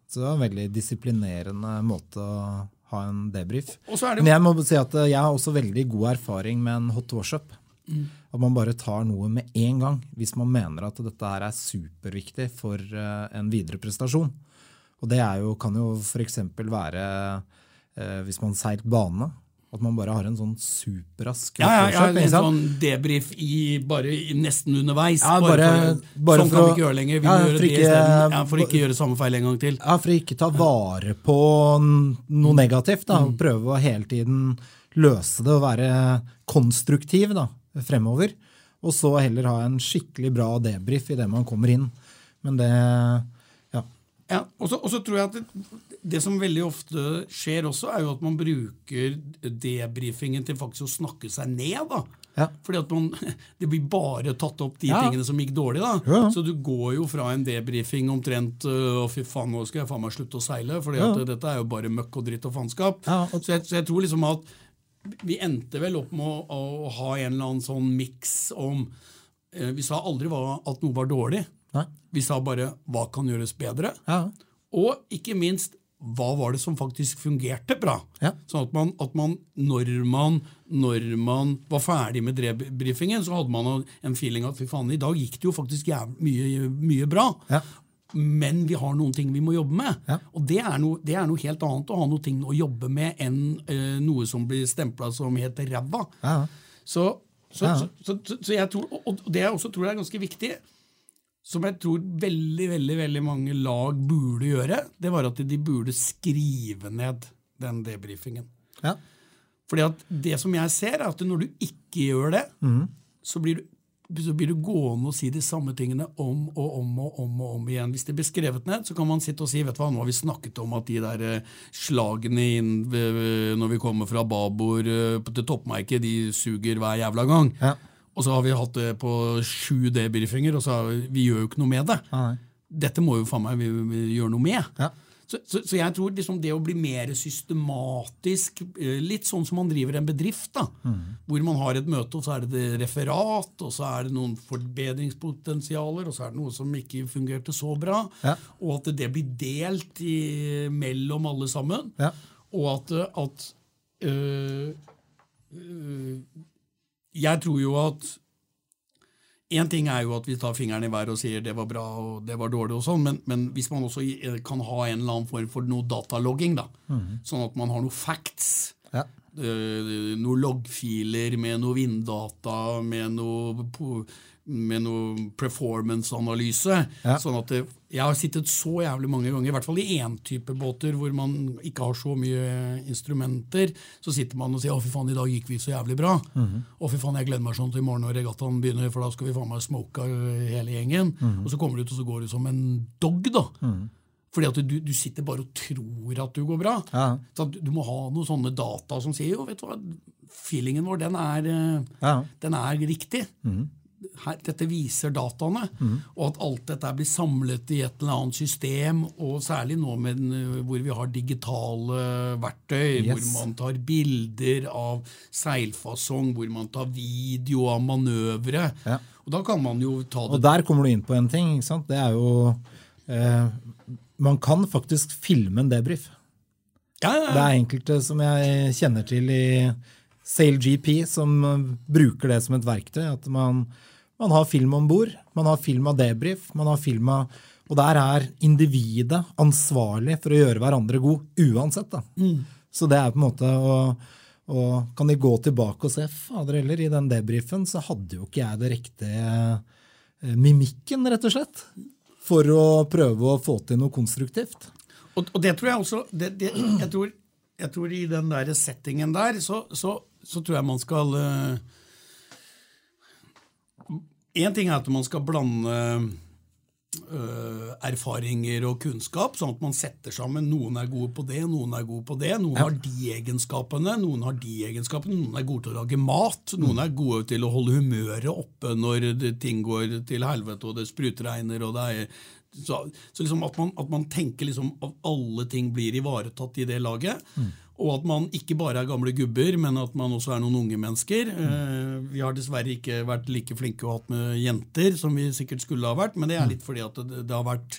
Speaker 1: så det var en veldig disiplinerende måte å ha en debrief.
Speaker 2: Og så er det
Speaker 1: Men jeg må si at jeg har også veldig god erfaring med en hot washup. Mm. At man bare tar noe med en gang hvis man mener at dette her er superviktig for eh, en videre prestasjon. Og det jo, kan jo f.eks. være eh, hvis man seilt bane. At man bare har en sånn superrask
Speaker 2: ja, ja, ja, en sånn debrief i, bare i, nesten underveis.
Speaker 1: Ja, bare-
Speaker 2: for,
Speaker 1: bare
Speaker 2: sånn
Speaker 1: for
Speaker 2: kan vi ikke gjøre lenger. Vi
Speaker 1: Ja,
Speaker 2: gjøre det isteden. Ja, for ikke gjøre samme feil en gang til.
Speaker 1: Ja, For ikke ta vare på noe negativt. da, og Prøve å hele tiden løse det og være konstruktiv da, fremover. Og så heller ha en skikkelig bra debrief idet man kommer inn. Men det Ja.
Speaker 2: Ja, og så og så tror jeg at det, som veldig ofte skjer også, er jo at man bruker debrifingen til faktisk å snakke seg ned. da.
Speaker 1: Ja.
Speaker 2: Fordi at man, Det blir bare tatt opp de
Speaker 1: Ja.
Speaker 2: tingene som gikk dårlig. da.
Speaker 1: Ja.
Speaker 2: Så du går jo fra en debrifing omtrent øh, Å, fy faen, nå skal jeg faen meg slutte å seile. fordi at dette er jo bare møkk og dritt og faenskap.
Speaker 1: Ja,
Speaker 2: Så, så jeg tror liksom at vi endte vel opp med å, å ha en eller annen sånn miks om eh, Vi sa aldri hva, at noe var dårlig.
Speaker 1: Nei.
Speaker 2: Vi sa bare hva kan gjøres bedre.
Speaker 1: Ja.
Speaker 2: Og ikke minst, hva var det som faktisk fungerte bra?
Speaker 1: Ja.
Speaker 2: Sånn at man, at man, når man når man var ferdig med debrifingen, så hadde man en feeling at fy faen, i dag gikk det jo faktisk mye, mye bra.
Speaker 1: Ja.
Speaker 2: Men vi har noen ting vi må jobbe med.
Speaker 1: Ja.
Speaker 2: Og det er, noe, det er noe helt annet å ha noe ting å jobbe med enn uh, noe som blir stempla som heter ræva.
Speaker 1: Ja.
Speaker 2: Så, så, så, så, jeg tror, Og det jeg også tror er ganske viktig, som jeg tror veldig veldig, veldig mange lag burde gjøre, det var at de burde skrive ned den debrifingen.
Speaker 1: Ja.
Speaker 2: Fordi at det som jeg ser, er at når du ikke gjør det, så, blir du, så blir du gående og si de samme tingene om og om og om og om igjen. Hvis det blir skrevet ned, så kan man sitte og si vet du hva, nå har vi snakket om at de der eh, slagene inn ved- når vi kommer fra babord eh, til toppmerket, de suger hver jævla gang.
Speaker 1: Ja.
Speaker 2: Og så har vi hatt det på sju debrifinger, og så har vi, vi gjør jo ikke noe med det.
Speaker 1: Nei.
Speaker 2: Dette må jo faen meg vi, vi gjøre noe med.
Speaker 1: Ja.
Speaker 2: Så, så, så jeg tror liksom det å bli mer systematisk, eh, litt sånn som man driver en bedrift, da, hvor man har et møte, og så er det det referat, og så er det noen forbedringspotensialer, og så er det noe som ikke fungerte så bra,
Speaker 1: Ja.
Speaker 2: og at det blir delt i, mellom alle sammen,
Speaker 1: Ja.
Speaker 2: og at, at øh, øh, Jeg tror jo at Én ting er jo at vi tar fingeren i været og sier det var bra og det var dårlig, og sånn, men, men hvis man også kan ha en eller annen form for noe datalogging, da, sånn at man har noe facts,
Speaker 1: Ja.
Speaker 2: eh, noen loggfiler med noe vinddata, med noe, med noe performance-analyse.
Speaker 1: Ja.
Speaker 2: Sånn at det, Jeg har sittet så jævlig mange ganger, i hvert fall i én type båter hvor man ikke har så mye instrumenter. Så sitter man og sier 'Å, fy faen, i dag gikk vi så jævlig bra'. Å, fy faen, jeg gleder meg sånn til i morgen når regattaen begynner, for da skal vi faen meg smoke hele gjengen. Og så kommer du ut, og så går du som en dog, da. Fordi at du, du sitter bare og tror at du går bra.
Speaker 1: Ja.
Speaker 2: Så du, du må ha noen sånne data som sier jo, vet du hva, feelingen vår, den er, eh,
Speaker 1: Ja.
Speaker 2: den er riktig. Her, dette viser dataene. Og at alt dette blir samlet i et eller annet system, og særlig nå med eh, hvor vi har digitale verktøy,
Speaker 1: Yes.
Speaker 2: hvor man tar bilder av seilfasong, hvor man tar video av manøvre.
Speaker 1: Ja.
Speaker 2: Og da kan man jo ta det Og
Speaker 1: der kommer du inn på en ting. ikke sant? Det er jo eh, Man kan faktisk filme en debrief.
Speaker 2: ja, ja,
Speaker 1: Det er enkelte som jeg kjenner til i SailGP som eh, bruker det som et verktøy. At man Man har film om bord, man har film av debrief, man har film av Og der er individet ansvarlig for å gjøre hverandre god uansett. da. Så det er på en måte å og kan de gå tilbake og se fader heller, i den debrifen så hadde jo ikke jeg det riktige eh, mimikken, rett og slett. For å prøve å få til noe konstruktivt.
Speaker 2: Og, og det tror jeg også det, det, jeg, tror, jeg, tror, i den der settingen der, så, så, så tror jeg man skal Én uh, ting er at man skal blande Uh, erfaringer og kunnskap, sånn at man setter sammen. Noen er gode på det, noen er gode på det. Noen har de egenskapene, noen har de egenskapene. Noen er gode til å lage mat, noen er gode til å holde humøret oppe når ting går til helvete og det sprutregner. og det er så, så liksom at, man, at, man, tenker liksom at alle ting blir ivaretatt i det laget. Mm. Og at man ikke bare er gamle gubber, men at man også er noen unge mennesker. Mm. Vi har dessverre ikke vært like flinke ha hatt med jenter som vi sikkert skulle ha vært, men det er litt fordi at det, det har vært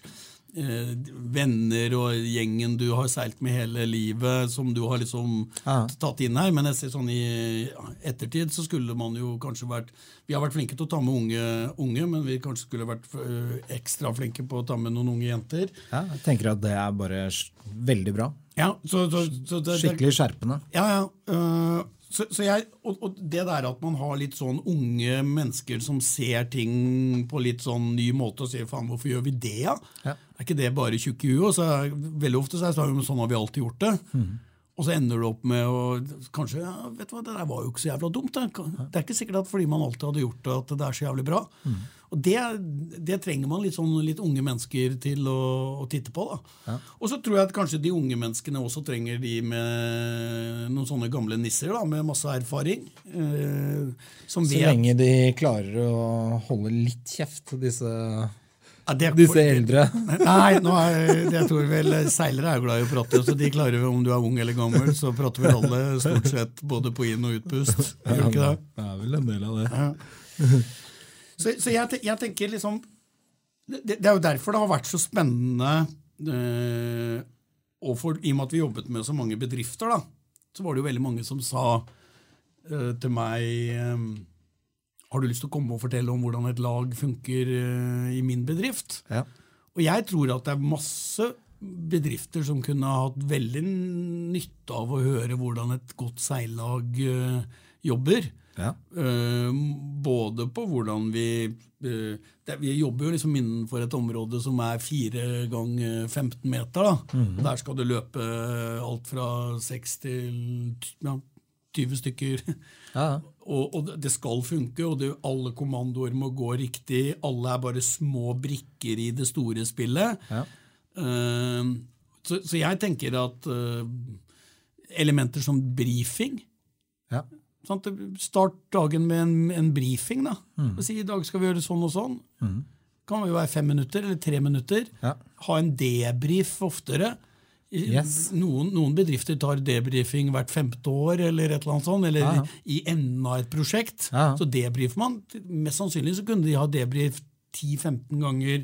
Speaker 2: eh, venner og gjengen du har seilt med hele livet, som du har liksom ja. tatt inn her. Men jeg ser sånn i ettertid så skulle man jo kanskje vært Vi har vært flinke til å ta med unge, unge men vi kanskje skulle vært eh, ekstra flinke på å ta med noen unge jenter.
Speaker 1: Ja, jeg tenker at det er bare veldig bra.
Speaker 2: Ja, så, så, så
Speaker 1: det, Skikkelig skjerpende.
Speaker 2: Ja, ja. Uh, så, jeg, og, og, det der at man har litt sånn unge mennesker som ser ting på litt sånn ny måte og sier faen, hvorfor gjør vi det, ja? ja. Er ikke det bare tjukke i huet? Veldig ofte så er det sånn har vi alltid gjort det. Mm. Og så ender du opp med å Kanskje ja, vet du hva, det der var jo ikke så jævla dumt. Det, det er ikke sikkert at fordi man alltid hadde gjort det, at det er så jævlig bra. Mm. Og det, det, trenger man litt, sånn, litt unge mennesker til å, å titte på. da. Ja. Og så tror jeg at kanskje de unge menneskene også trenger de med noen sånne gamle nisser da, med masse erfaring. Eh,
Speaker 1: så lenge de klarer å holde litt kjeft, disse ja, Disse eldre?
Speaker 2: Nei, er, jeg tror vel seilere er glad i å prate. så De klarer om du er ung eller gammel, så prater vel alle stort sett både på inn- og utpust. Gjør
Speaker 1: ikke det? Det er vel en del av det.
Speaker 2: Ja. Så, så jeg, jeg, tenker liksom det, det, er jo derfor det har vært så spennende eh, og for, I og med at vi jobbet med så mange bedrifter, da, så var det jo veldig mange som sa eh, til meg eh, har du lyst til å komme og fortelle om hvordan et lag funker uh, i min bedrift? Ja. Og jeg tror at det er masse bedrifter som kunne hatt veldig nytte av å høre hvordan et godt seillag uh, jobber. Ja. Uh, både på hvordan vi Vi jobber jo liksom innenfor et område som er 4 ganger 15 meter. Mm -hmm. Der skal du løpe alt fra 6 til ja, 20 stykker. Ja. og, og, det skal funke, og det, alle kommandoer må gå riktig. Alle er bare små brikker i det store spillet. Ja. Uh, så, så, jeg tenker at uh, elementer som brifing ja. sant? Start dagen med en, en brifing. da. Mm. Si i dag skal vi gjøre sånn og sånn. Mm. Kan jo være fem minutter eller tre minutter. Ha en debrif oftere. Yes. Noen, noen, bedrifter tar debrifing hvert femte år, eller et eller annet sånt, eller ja. i enden av et prosjekt. Ja. Så debrifer man. Mest sannsynlig så kunne de ha debrif 10-15 ganger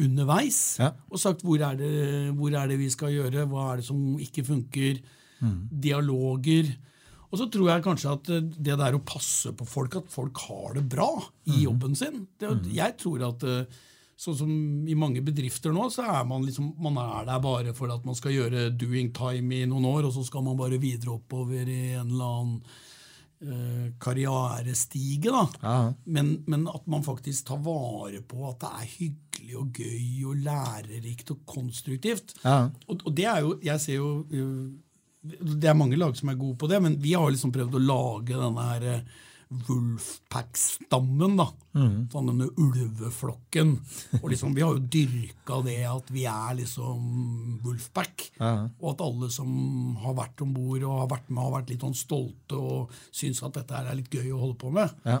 Speaker 2: underveis ja. og sagt hvor er, det, hvor er, det, vi skal gjøre, hva er det som ikke funker, mm. dialoger. Og så tror jeg kanskje at det der å passe på folk, at folk har det bra i mm. jobben sin det, mm. Jeg tror at uh, Sånn som i mange bedrifter nå, så er man liksom, man er der bare for at man skal gjøre doing time i noen år, og så skal man bare videre oppover i en eller annen eh, karrierestige. da. Ja. Men, men, at man faktisk tar vare på at det er hyggelig og gøy og lærerikt og konstruktivt. Ja. Og, og, det er jo Jeg ser jo Det er mange lag som er gode på det, men vi har liksom prøvd å lage denne her uh, Wolfpack-stammen. da, mm. sånn Denne ulveflokken. og liksom, Vi har jo dyrka det at vi er liksom Wolfpack. Ja. Og at alle som har vært om bord og har vært med, har vært litt sånn stolte og syns at dette er litt gøy å holde på med. Ja.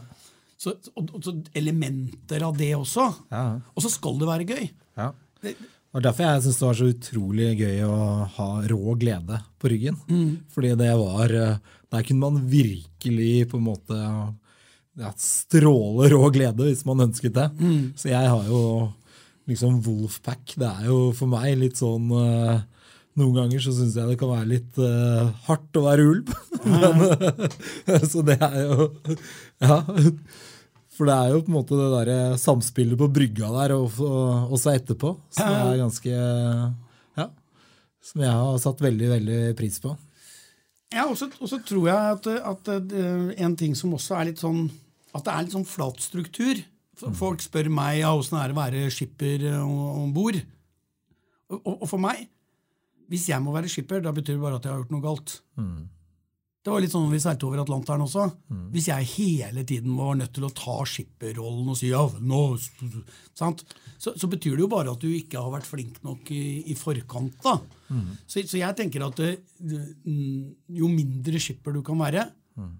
Speaker 2: Så, og, så elementer av det også. Ja. Og så skal det være gøy. Ja.
Speaker 1: Det, og Derfor jeg synes det var så utrolig gøy å ha rå glede på ryggen. Mm. Fordi det var eh, Der kunne man virkelig på en måte ja, stråle rå glede hvis man ønsket det. Mm. Så jeg har jo liksom Wolfpack. Det er jo for meg litt sånn uh, Noen ganger så syns jeg det kan være litt uh, hardt å være ulv. Men, uh, så det er jo Ja. For det er jo på en måte det der samspillet på brygga der og, og også etterpå som er ganske Ja. Som jeg har satt veldig, veldig pris på.
Speaker 2: Ja, og så tror jeg at, at, en ting som også er litt sånn At det er litt sånn flat struktur. Folk spør meg ja, åssen er det å være skipper om bord. Og, og, for meg, hvis jeg må være skipper, da betyr det bare at jeg har gjort noe galt. Mm. Det var litt sånn vi seilte over Atlanteren også. Mm. Hvis jeg hele tiden var nødt til å ta skipperrollen og si ja, nå, så, så, betyr det jo bare at du ikke har vært flink nok i, i forkant. da. Mm. Så, så, jeg tenker at det, jo mindre skipper du kan være, mm.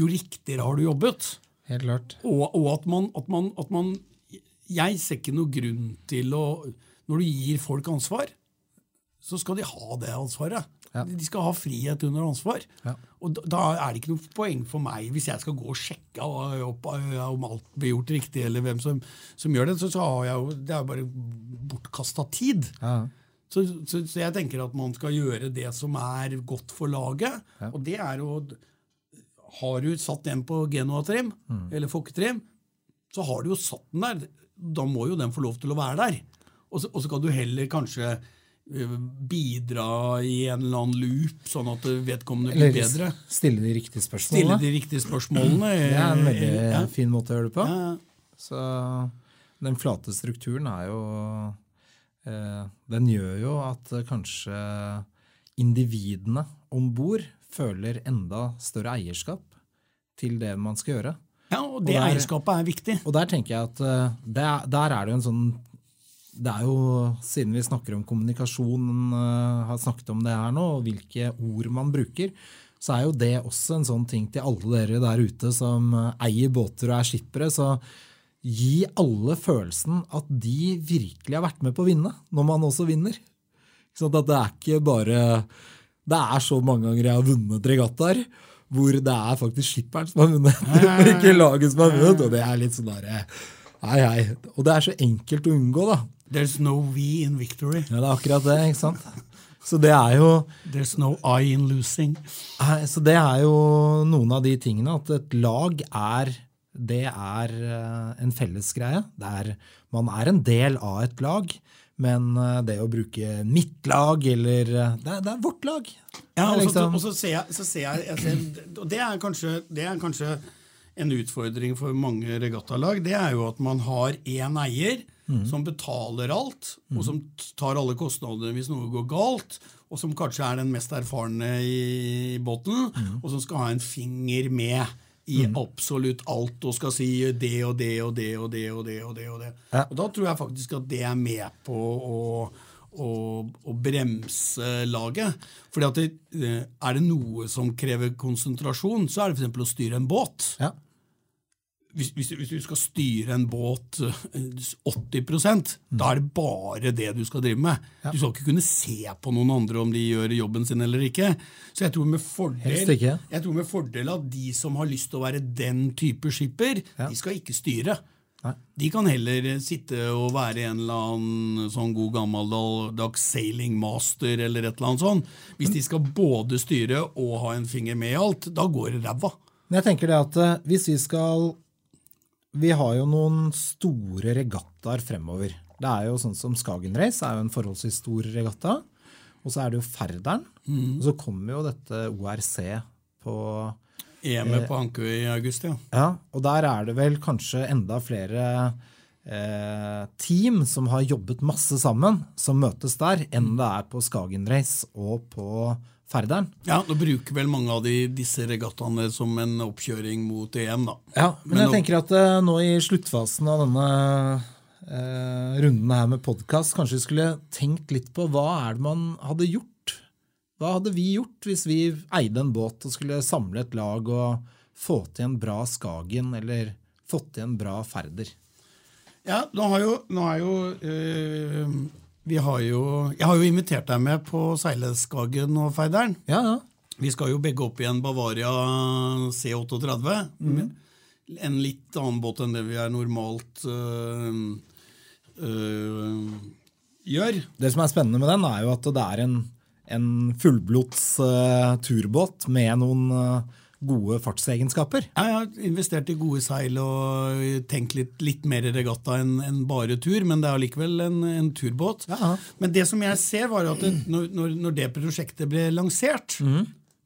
Speaker 2: jo riktigere har du jobbet.
Speaker 1: Helt klart.
Speaker 2: Og, og at, man, at, man, at man Jeg ser ikke noe grunn til å Når du gir folk ansvar, så skal de ha det ansvaret. Ja. De skal ha frihet under ansvar. Ja. Og da, da, er det ikke noe poeng for meg, hvis jeg skal gå og sjekke opp, om alt blir gjort riktig, eller hvem som, som gjør det, så, så har jeg jo, det er jo bare bortkasta tid. Ja. Så, så, så, jeg tenker at man skal gjøre det som er godt for laget. Og det er å Har du satt den på Genoa-trim, mm. eller Fokketrim, så har du jo satt den der. Da må jo den få lov til å være der. Og så, og så kan du heller kanskje bidra i en eller annen loop, sånn at vedkommende blir bedre.
Speaker 1: Stille de riktige spørsmålene.
Speaker 2: Stille de riktige spørsmålene.
Speaker 1: Det er en veldig ja. fin måte å gjøre det på. Ja. Så den flate strukturen er jo eh, Den gjør jo at kanskje individene om bord føler enda større eierskap til det man skal gjøre.
Speaker 2: Ja, og det og der, eierskapet er viktig.
Speaker 1: Og der tenker jeg at uh, der, der er det jo en sånn det er jo, Siden vi snakker om kommunikasjon, uh, har snakket om det her nå, og hvilke ord man bruker, så er jo det også en sånn ting til alle dere der ute som uh, eier båter og er skippere. så Gi alle følelsen at de virkelig har vært med på å vinne, når man også vinner. Sånn at det er ikke bare Det er så mange ganger jeg har vunnet regattaer hvor det er faktisk skipperen som har vunnet, ikke laget som har vunnet. Og det er litt sånn derre Hei, hei. Og det er så enkelt å unngå, da.
Speaker 2: There's no we in victory.
Speaker 1: Ja, det er akkurat det. ikke sant? Så det er jo
Speaker 2: There's no I in losing.
Speaker 1: Så det er jo noen av de tingene at et lag er Det er eh, en fellesgreie. Man er en del av et lag. Men eh, det å bruke mitt lag eller eh, Det er, det er vårt lag.
Speaker 2: Ja, og så, liksom, ser jeg, så ser jeg, jeg ser, Og det er, kanskje, det er kanskje en utfordring for mange regattalag. Det er jo at man har én eier mm. som betaler alt, og som tar alle kostnadene hvis noe går galt, og som kanskje er den mest erfarne i båten, mm. og som skal ha en finger med i mm. absolutt alt og skal si det og det og det og det. Og det og det. Og det. Ja. Og Da tror jeg faktisk at det er med på å, å, å bremse laget. Fordi at det, eh, Er det noe som krever konsentrasjon, så er det f.eks. å styre en båt. Ja hvis, hvis, hvis, du skal styre en båt 80 eh, mm. da er det bare det du skal drive med. Ja. Du skal ikke kunne se på noen andre om de gjør jobben sin eller ikke. Så jeg tror med fordel, jeg tror med fordel at de som har lyst til å være den type skipper, ja. de skal ikke styre. Nei. De kan heller sitte og være en eller annen sånn god gammeldags sailing master eller et eller annet sånt. Hvis de skal både styre og ha en finger med i alt, da går det ræva.
Speaker 1: Men jeg tenker det at eh, Hvis vi skal vi har jo noen store regattaer fremover. Det er jo sånn som Skagen Race er jo en forholdsvis stor regatta. Og så er det jo Færderen. Mm. Og så kommer jo dette ORC på
Speaker 2: EM-et på Hankø i august, ja.
Speaker 1: ja. Og der er det vel kanskje enda flere eh, team som har jobbet masse sammen, som møtes der, enn det er på Skagen Race og på Færderen.
Speaker 2: Ja, Nå bruker vel mange av de, disse regattaene som en oppkjøring mot EM. da.
Speaker 1: Ja, Men, men jeg nå, tenker at uh, nå i sluttfasen av denne uh, runden her med podkast, kanskje vi skulle tenkt litt på hva er det man hadde gjort? Hva hadde vi gjort hvis vi eide en båt og skulle samle et lag og få til en bra Skagen eller fått til en bra Færder?
Speaker 2: Ja, nå har jo, nå har jo øh, har jo, jeg har jo invitert deg med på Seileskagen og Feideren.
Speaker 1: Ja, ja.
Speaker 2: Vi skal jo begge opp i en Bavaria C38. Mm. En litt annen båt enn det vi er normalt øh, øh, gjør.
Speaker 1: Det som er spennende med den, er jo at det er en, en fullblods uh, turbåt med noen uh, gode fartsegenskaper.
Speaker 2: Jeg har investert i gode seil og tenkt litt, litt mer regatta enn en bare tur, men det er allikevel en, en turbåt.
Speaker 1: Ja.
Speaker 2: Men det som jeg ser, var at det, når, når, det prosjektet ble lansert,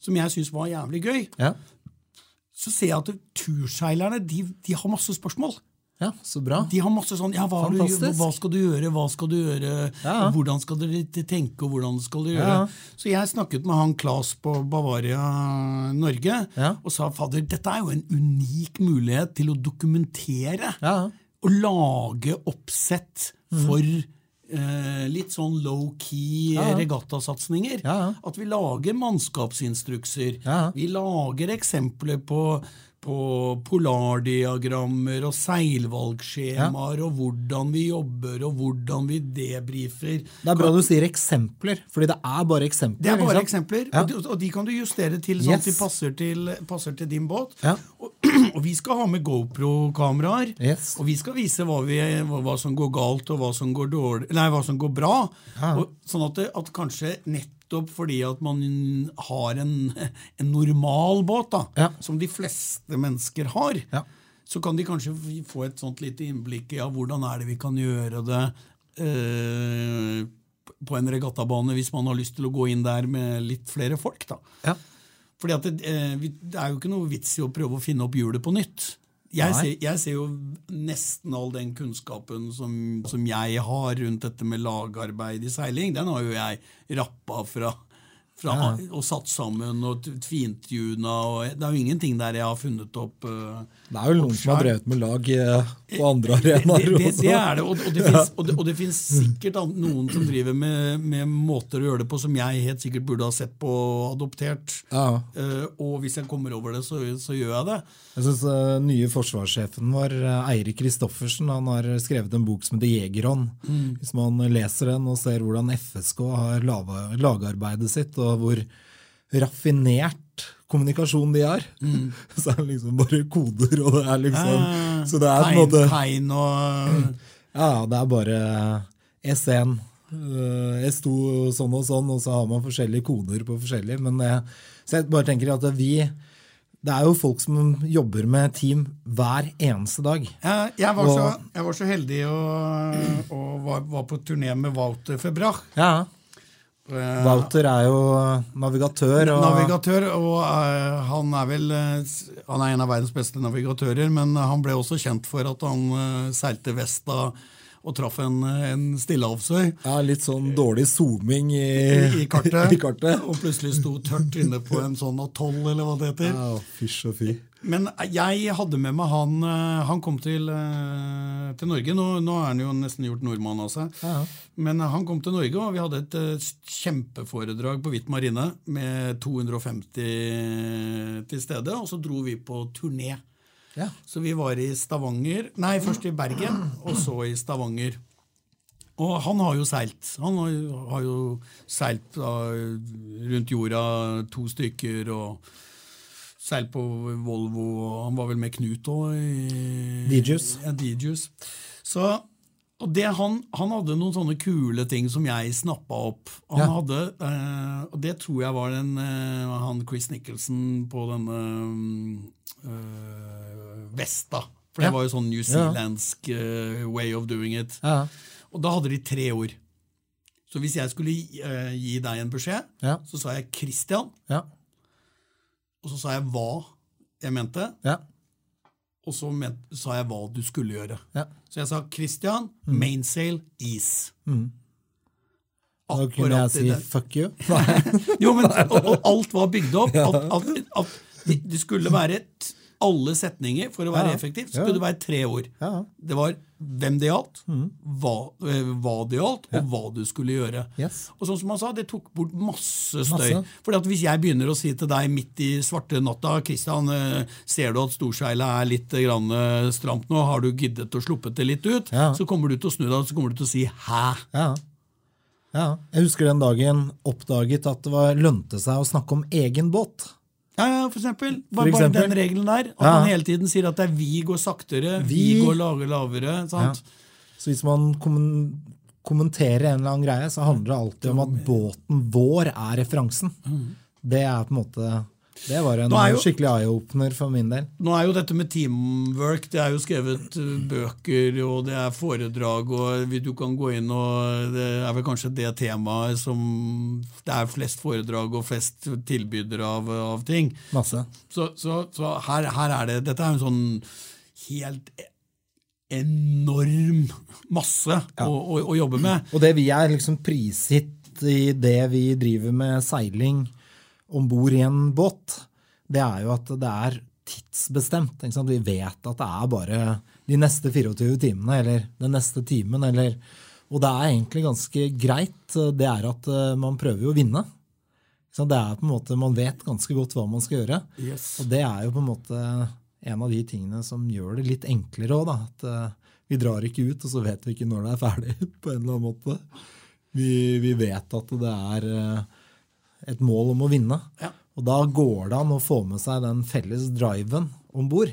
Speaker 2: som jeg syns var jævlig gøy,
Speaker 1: Ja,
Speaker 2: så ser jeg at turseilerne de, de har masse spørsmål.
Speaker 1: Ja så bra.
Speaker 2: De har masse sånn ja, hva, du, hva skal du gjøre, hva skal du gjøre,
Speaker 1: Ja.
Speaker 2: hvordan skal dere tenke, og hvordan skal du gjøre?
Speaker 1: Ja.
Speaker 2: Så jeg snakket med han Claes på Bavaria Norge
Speaker 1: Ja.
Speaker 2: og sa fader, dette er jo en unik mulighet til å dokumentere og lage oppsett
Speaker 1: Mhm.
Speaker 2: for eh, litt sånn low-key regattasatsinger. At vi lager mannskapsinstrukser. Vi lager eksempler på, på polardiagrammer og seilvalgskjemaer, og hvordan vi jobber, og hvordan vi debrifer.
Speaker 1: Det er bra du sier eksempler, fordi det er bare eksempler.
Speaker 2: Det er bare eksempler,
Speaker 1: Ja.
Speaker 2: og, de, og de kan du justere til sånn at de passer til, passer til din båt.
Speaker 1: Ja.
Speaker 2: Og, og vi skal ha med GoPro-kameraer,
Speaker 1: Yes.
Speaker 2: og vi skal vise hva, vi, hva, som går galt, og hva som går, dårlig, nei, hva som går bra.
Speaker 1: Ja.
Speaker 2: Og, sånn at, at kanskje nettopp fordi at man har en, en normal båt, da,
Speaker 1: Ja.
Speaker 2: som de fleste mennesker har,
Speaker 1: Ja.
Speaker 2: så kan de kanskje få et sånt lite innblikk i ja, hvordan er det vi kan gjøre det eh, på en regattabane hvis man har lyst til å gå inn der med litt flere folk. da.
Speaker 1: Ja.
Speaker 2: Fordi at det, eh, det er jo ikke noe vits i å prøve å finne opp hjulet på nytt. Jeg ser, jeg ser jo nesten all den kunnskapen som, som jeg har rundt dette med lagarbeid i seiling, den har jo jeg rappa fra, fra og satt sammen og t- fintuna. og Det er jo ingenting der jeg har funnet opp uh,
Speaker 1: Det er jo noen som har drevet med lag eh, på andre
Speaker 2: det,
Speaker 1: arenaer
Speaker 2: det, det,
Speaker 1: også.
Speaker 2: det er det, og, og det finnes, og det, det finnes sikkert noen som driver med, med måter å gjøre det på som jeg helt sikkert burde ha sett på og adoptert.
Speaker 1: Ja.
Speaker 2: Uh, og hvis jeg kommer over det, så, så gjør jeg det.
Speaker 1: Jeg synes nye forsvarssjefen vår, Eirik Kristoffersen, han har skrevet en bok som heter Jegerånd.
Speaker 2: Mm.
Speaker 1: Hvis man leser den og ser hvordan FSK har lagarbeidet sitt, og hvor raffinert kommunikasjon de har, så er det liksom bare koder, og det er liksom
Speaker 2: Eh,
Speaker 1: Så det er
Speaker 2: tegn,
Speaker 1: måte
Speaker 2: tegn og
Speaker 1: Ja, det er bare S1, eh, S2 sånn og sånn, og så har man forskjellige koder på forskjellige. Men det, så jeg bare tenker at vi Det er jo folk som jobber med team hver eneste dag.
Speaker 2: jeg, jeg, var
Speaker 1: Og-
Speaker 2: så, jeg var så heldig og, og var, var på turné med Wouter Febrach.
Speaker 1: Ja.
Speaker 2: Eh,
Speaker 1: Wouter er jo navigatør. Og,
Speaker 2: Navigatør, og eh, han er vel eh, Han er en av verdens beste navigatører, men han ble også kjent for at han eh, seilte vest da og traff en, en stillehavsøy
Speaker 1: ja, litt sånn dårlig zooming i,
Speaker 2: i, kartet,
Speaker 1: i kartet.
Speaker 2: og plutselig sto tørt inne på en sånn atoll, eller hva det heter.
Speaker 1: Ja, fysj og fy.
Speaker 2: Men jeg hadde med meg han eh, Han kom til, eh, til Norge. Nå, nå er han jo nesten gjort nordmann av seg.
Speaker 1: Ja.
Speaker 2: Men eh, han kom til Norge, og vi hadde et kjempeforedrag på Hvitt Marine med 250 til stede. Og så dro vi på turné.
Speaker 1: Ja.
Speaker 2: Så vi var i Stavanger Nei, først i Bergen, og så i Stavanger. Og han har jo seilt. Han har jo, seilt rundt jorda to stykker, og seilt på Volvo, og han var vel med Knut òg.
Speaker 1: DJus.
Speaker 2: Ja, DJus. Så, og det, han, han hadde noen sånne kule ting som jeg snappa opp. Han
Speaker 1: Ja.
Speaker 2: hadde, eh, og det tror jeg var den, eh, han Chris Nicholson på denne Vesta. For det
Speaker 1: Ja.
Speaker 2: var jo sånn New Zealandsk uh, way of doing it.
Speaker 1: Ja.
Speaker 2: Og da hadde de tre ord. Så hvis jeg skulle gi, eh, gi deg en beskjed,
Speaker 1: Ja.
Speaker 2: så sa jeg Christian,
Speaker 1: Ja.
Speaker 2: og så sa jeg hva jeg mente,
Speaker 1: Ja.
Speaker 2: og så men, sa jeg hva du skulle gjøre.
Speaker 1: Ja.
Speaker 2: Så jeg sa Christian,
Speaker 1: Mm.
Speaker 2: mainsail, is.
Speaker 1: Da kunne jeg si
Speaker 2: det.
Speaker 1: 'fuck you'.
Speaker 2: Jo, men og, og alt var bygd opp. At, at, at det- skulle være t- alle setninger for å være
Speaker 1: Ja. effektiv,
Speaker 2: skulle det være tre ord. Det var hvem det gjaldt,
Speaker 1: Mm.
Speaker 2: hva, eh, hva det gjaldt, og hva du skulle gjøre.
Speaker 1: Yes.
Speaker 2: Og sånn som han sa, det tok bort masse støy.
Speaker 1: Masse.
Speaker 2: Fordi at Hvis jeg begynner å si til deg midt i svarte natta Kristian, eh, ser du at storseilet er litt grann, eh, stramt nå, har du giddet å sluppet det litt ut?
Speaker 1: Ja.
Speaker 2: Så kommer du til å snu deg så kommer du til å si 'hæ'?
Speaker 1: Ja. ja. Jeg husker den dagen oppdaget at det var, lønte seg å snakke om egen båt.
Speaker 2: Ja, ja, for eksempel.
Speaker 1: For
Speaker 2: Bare,
Speaker 1: eksempel.
Speaker 2: bare den regelen der. At
Speaker 1: Ja.
Speaker 2: man hele tiden sier at det er vi går saktere, vi,
Speaker 1: Vi-
Speaker 2: går lavere, lavere. sant?
Speaker 1: Så hvis man kommenterer en eller annen greie, så handler det alltid om at båten vår er referansen. Det er på en måte Det var en
Speaker 2: jo-
Speaker 1: skikkelig eye-opener for min del.
Speaker 2: Nå er jo dette med teamwork Det er jo skrevet uh, bøker, og det er foredrag, og du kan gå inn og Det er vel kanskje det temaet som Det er flest foredrag og flest tilbydere av, av ting.
Speaker 1: Masse.
Speaker 2: Så, så, så her, her er det Dette er en sånn helt enorm masse å, å, å jobbe med.
Speaker 1: Og det vi er liksom prisgitt i det vi driver med seiling om bord i en båt, det er jo at det er tidsbestemt. Vi vet at det er bare de neste 24 timene eller den neste timen. Eller, og det er egentlig ganske greit. Det er at eh, man prøver jo å vinne. Det er på en måte, Man vet ganske godt hva man skal gjøre.
Speaker 2: Yes.
Speaker 1: Og det er jo på en måte en av de tingene som gjør det litt enklere òg. At eh, vi drar ikke ut, og så vet vi ikke når det er ferdig. på en eller annen måte. Vi, vi vet at det er eh, et mål om å vinne.
Speaker 2: Ja.
Speaker 1: Og da går det an å få med seg den felles driven om bord.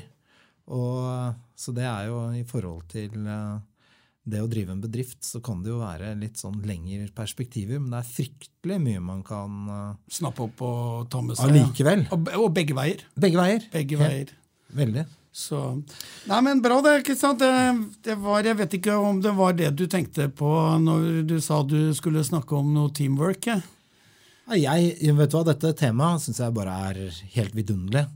Speaker 1: Så det er jo i forhold til eh, det å drive en bedrift, så kan det jo være litt sånn lengre perspektiver, men det er fryktelig mye man kan eh,
Speaker 2: Snappe opp og ta med seg.
Speaker 1: allikevel.
Speaker 2: Og, og begge veier.
Speaker 1: Begge veier.
Speaker 2: Begge veier. Ja.
Speaker 1: Veldig.
Speaker 2: Så. Nei, men bra det, ikke sant? Det, det var, jeg vet ikke om det var det du tenkte på når du sa du skulle snakke om noe teamwork.
Speaker 1: Ja, Jeg, vet du hva, Dette temaet syns jeg bare er helt vidunderlig.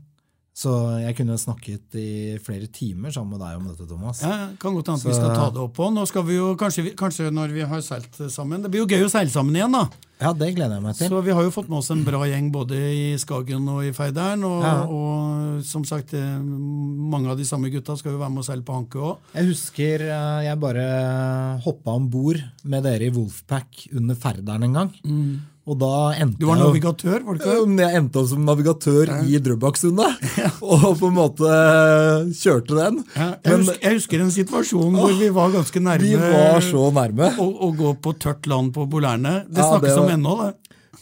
Speaker 1: Så jeg kunne snakket i flere timer sammen med deg om dette, Thomas.
Speaker 2: Ja, kan godt hende vi skal ta det opp òg. Nå skal vi jo, kanskje, kanskje når vi har seilt sammen Det blir jo gøy å seile sammen igjen, da.
Speaker 1: Ja, det gleder jeg meg til.
Speaker 2: Så vi har jo fått med oss en bra gjeng både i Skagen og i Feideren. Og,
Speaker 1: Ja.
Speaker 2: og som sagt, eh, mange av de samme gutta skal jo være med og seile på Hanke òg.
Speaker 1: Jeg husker eh, jeg bare hoppa om bord med dere i Wolfpack under Ferderen en gang. Og da endte
Speaker 2: Du var
Speaker 1: jeg
Speaker 2: navigatør, var du ikke det?
Speaker 1: Jeg endte opp som navigatør i Drøbaksundet, og på en måte eh, kjørte den.
Speaker 2: Ja, jeg,
Speaker 1: Men
Speaker 2: husker, jeg husker en situasjon hvor vi var ganske nærme
Speaker 1: vi var så nærme.
Speaker 2: å, å gå på tørt land på Bolærne. Det
Speaker 1: Ja,
Speaker 2: snakkes
Speaker 1: det var-
Speaker 2: om ennå, det.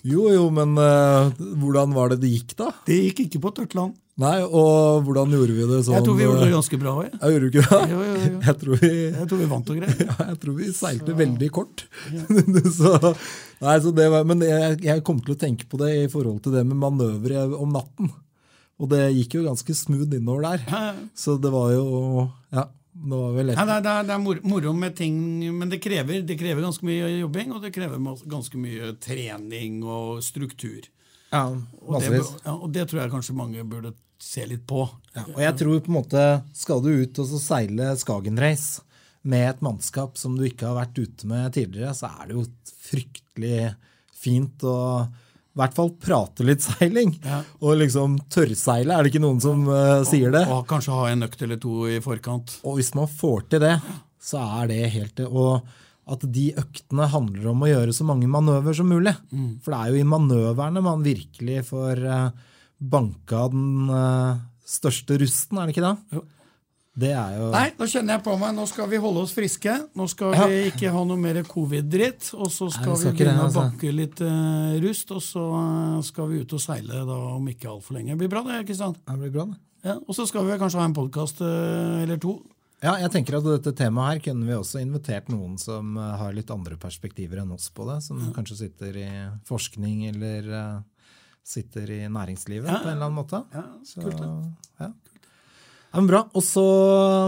Speaker 1: Jo, jo, men uh, hvordan var det det gikk, da?
Speaker 2: Det gikk ikke på tørt land.
Speaker 1: Nei, Og hvordan gjorde vi det sånn?
Speaker 2: Jeg tror vi gjorde det
Speaker 1: eh,
Speaker 2: ganske bra òg.
Speaker 1: Ja, gjorde ikke det?
Speaker 2: Jo, jo, jo.
Speaker 1: Jeg tror vi
Speaker 2: Jeg tror vi vant og greier.
Speaker 1: Ja, jeg tror vi seilte veldig kort. så, nei, så det var, men jeg, jeg kom til å tenke på det i forhold til det med manøvre om natten. Og det gikk jo ganske smooth innover der.
Speaker 2: Ja, ja.
Speaker 1: Så det var jo Ja, det var vel.
Speaker 2: Nei, det, er, det, er, mor- moro med ting, men det krever, det krever ganske mye jobbing, og det krever ganske mye trening og struktur.
Speaker 1: Ja,
Speaker 2: Og det, ja, og det tror jeg kanskje mange burde se litt på.
Speaker 1: Ja, og jeg tror på en måte Skal du ut og så seile Skagen Race med et mannskap som du ikke har vært ute med tidligere, så er det jo fryktelig fint å i hvert fall prate litt seiling.
Speaker 2: Ja.
Speaker 1: Og liksom tørrseile, er det ikke noen som uh, sier det?
Speaker 2: Og kanskje ha en økt eller to i forkant.
Speaker 1: Og hvis man får til det, så er det helt det. Og at de øktene handler om å gjøre så mange manøver som mulig. For det er jo i manøverne man virkelig får eh, banka den eh, største rusten, er det ikke det?
Speaker 2: Jo.
Speaker 1: Det er jo
Speaker 2: Nei, nå kjenner jeg på meg. Nå skal vi holde oss friske. Nå skal
Speaker 1: Ja.
Speaker 2: vi ikke ha noe mer covid-dritt. Og så skal
Speaker 1: Nei, vi skal
Speaker 2: vi begynne å
Speaker 1: altså.
Speaker 2: banke litt uh, rust, og så skal vi ut og seile da om ikke altfor lenge. Det blir bra, det. Kristian?
Speaker 1: det blir bra, det.
Speaker 2: Ja, og så skal vi kanskje ha en podkast eller to.
Speaker 1: Ja, jeg tenker at dette temaet her kunne vi også invitert noen som eh, har litt andre perspektiver enn oss på det. Som kanskje sitter i forskning eller uh, sitter i næringslivet
Speaker 2: Ja.
Speaker 1: på en eller annen måte.
Speaker 2: Ja,
Speaker 1: Så,
Speaker 2: kult det.
Speaker 1: ja. ja, men bra. Og så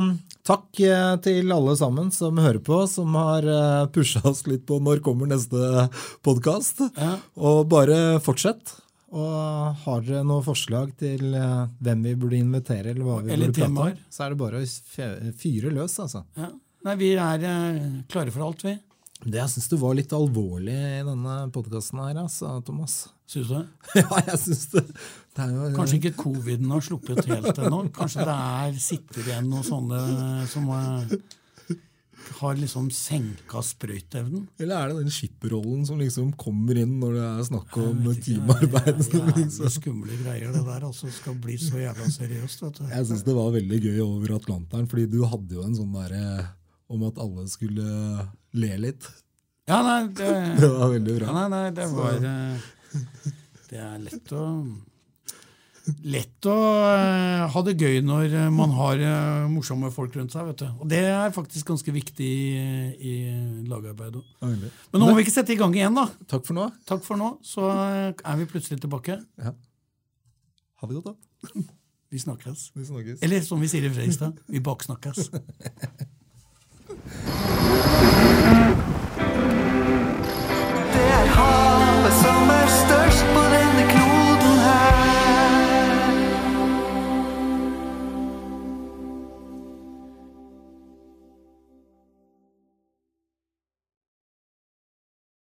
Speaker 1: um, takk eh, til alle sammen som hører på, som har pusha oss litt på når kommer neste podkast.
Speaker 2: Ja.
Speaker 1: Og bare fortsett. Og har dere noen forslag til eh, hvem vi burde invitere, eller hva vi
Speaker 2: Eller
Speaker 1: burde prate om, så er det bare å fyre løs, altså.
Speaker 2: Ja. Nei, vi er eh, klare for alt, vi.
Speaker 1: Det jeg syns du var litt alvorlig i denne podkasten her, altså, Thomas.
Speaker 2: Syns du det?
Speaker 1: ja, jeg syns det. det jo,
Speaker 2: Kanskje ikke coviden har sluppet helt ennå. Kanskje det er, sitter igjen noen sånne som eh, har liksom senka sprøyteevnen.
Speaker 1: Eller er det den skipperrollen som liksom kommer inn når det er snakk om teamarbeid? Det
Speaker 2: er
Speaker 1: liksom-
Speaker 2: skumle greier, det der. altså Skal bli så jævla seriøst. vet du.
Speaker 1: Jeg syns det var veldig gøy over Atlanteren, fordi du hadde jo en sånn derre om at alle skulle le litt.
Speaker 2: Ja, nei, det,
Speaker 1: Det var veldig bra.
Speaker 2: ja, nei, nei, det var eh, Det er lett å lett å eh, ha det gøy når eh, man har eh, morsomme folk rundt seg. vet du. Og Det er faktisk ganske viktig i, i
Speaker 1: lagarbeid.
Speaker 2: Men nå må vi ikke sette i gang igjen, da.
Speaker 1: Takk for nå.
Speaker 2: Takk for nå, Så er vi plutselig tilbake.
Speaker 1: Ja. Ha det godt, da.
Speaker 2: Vi snakkes.
Speaker 1: vi snakkes.
Speaker 2: Eller som vi sier i Freistad, vi baksnakkes.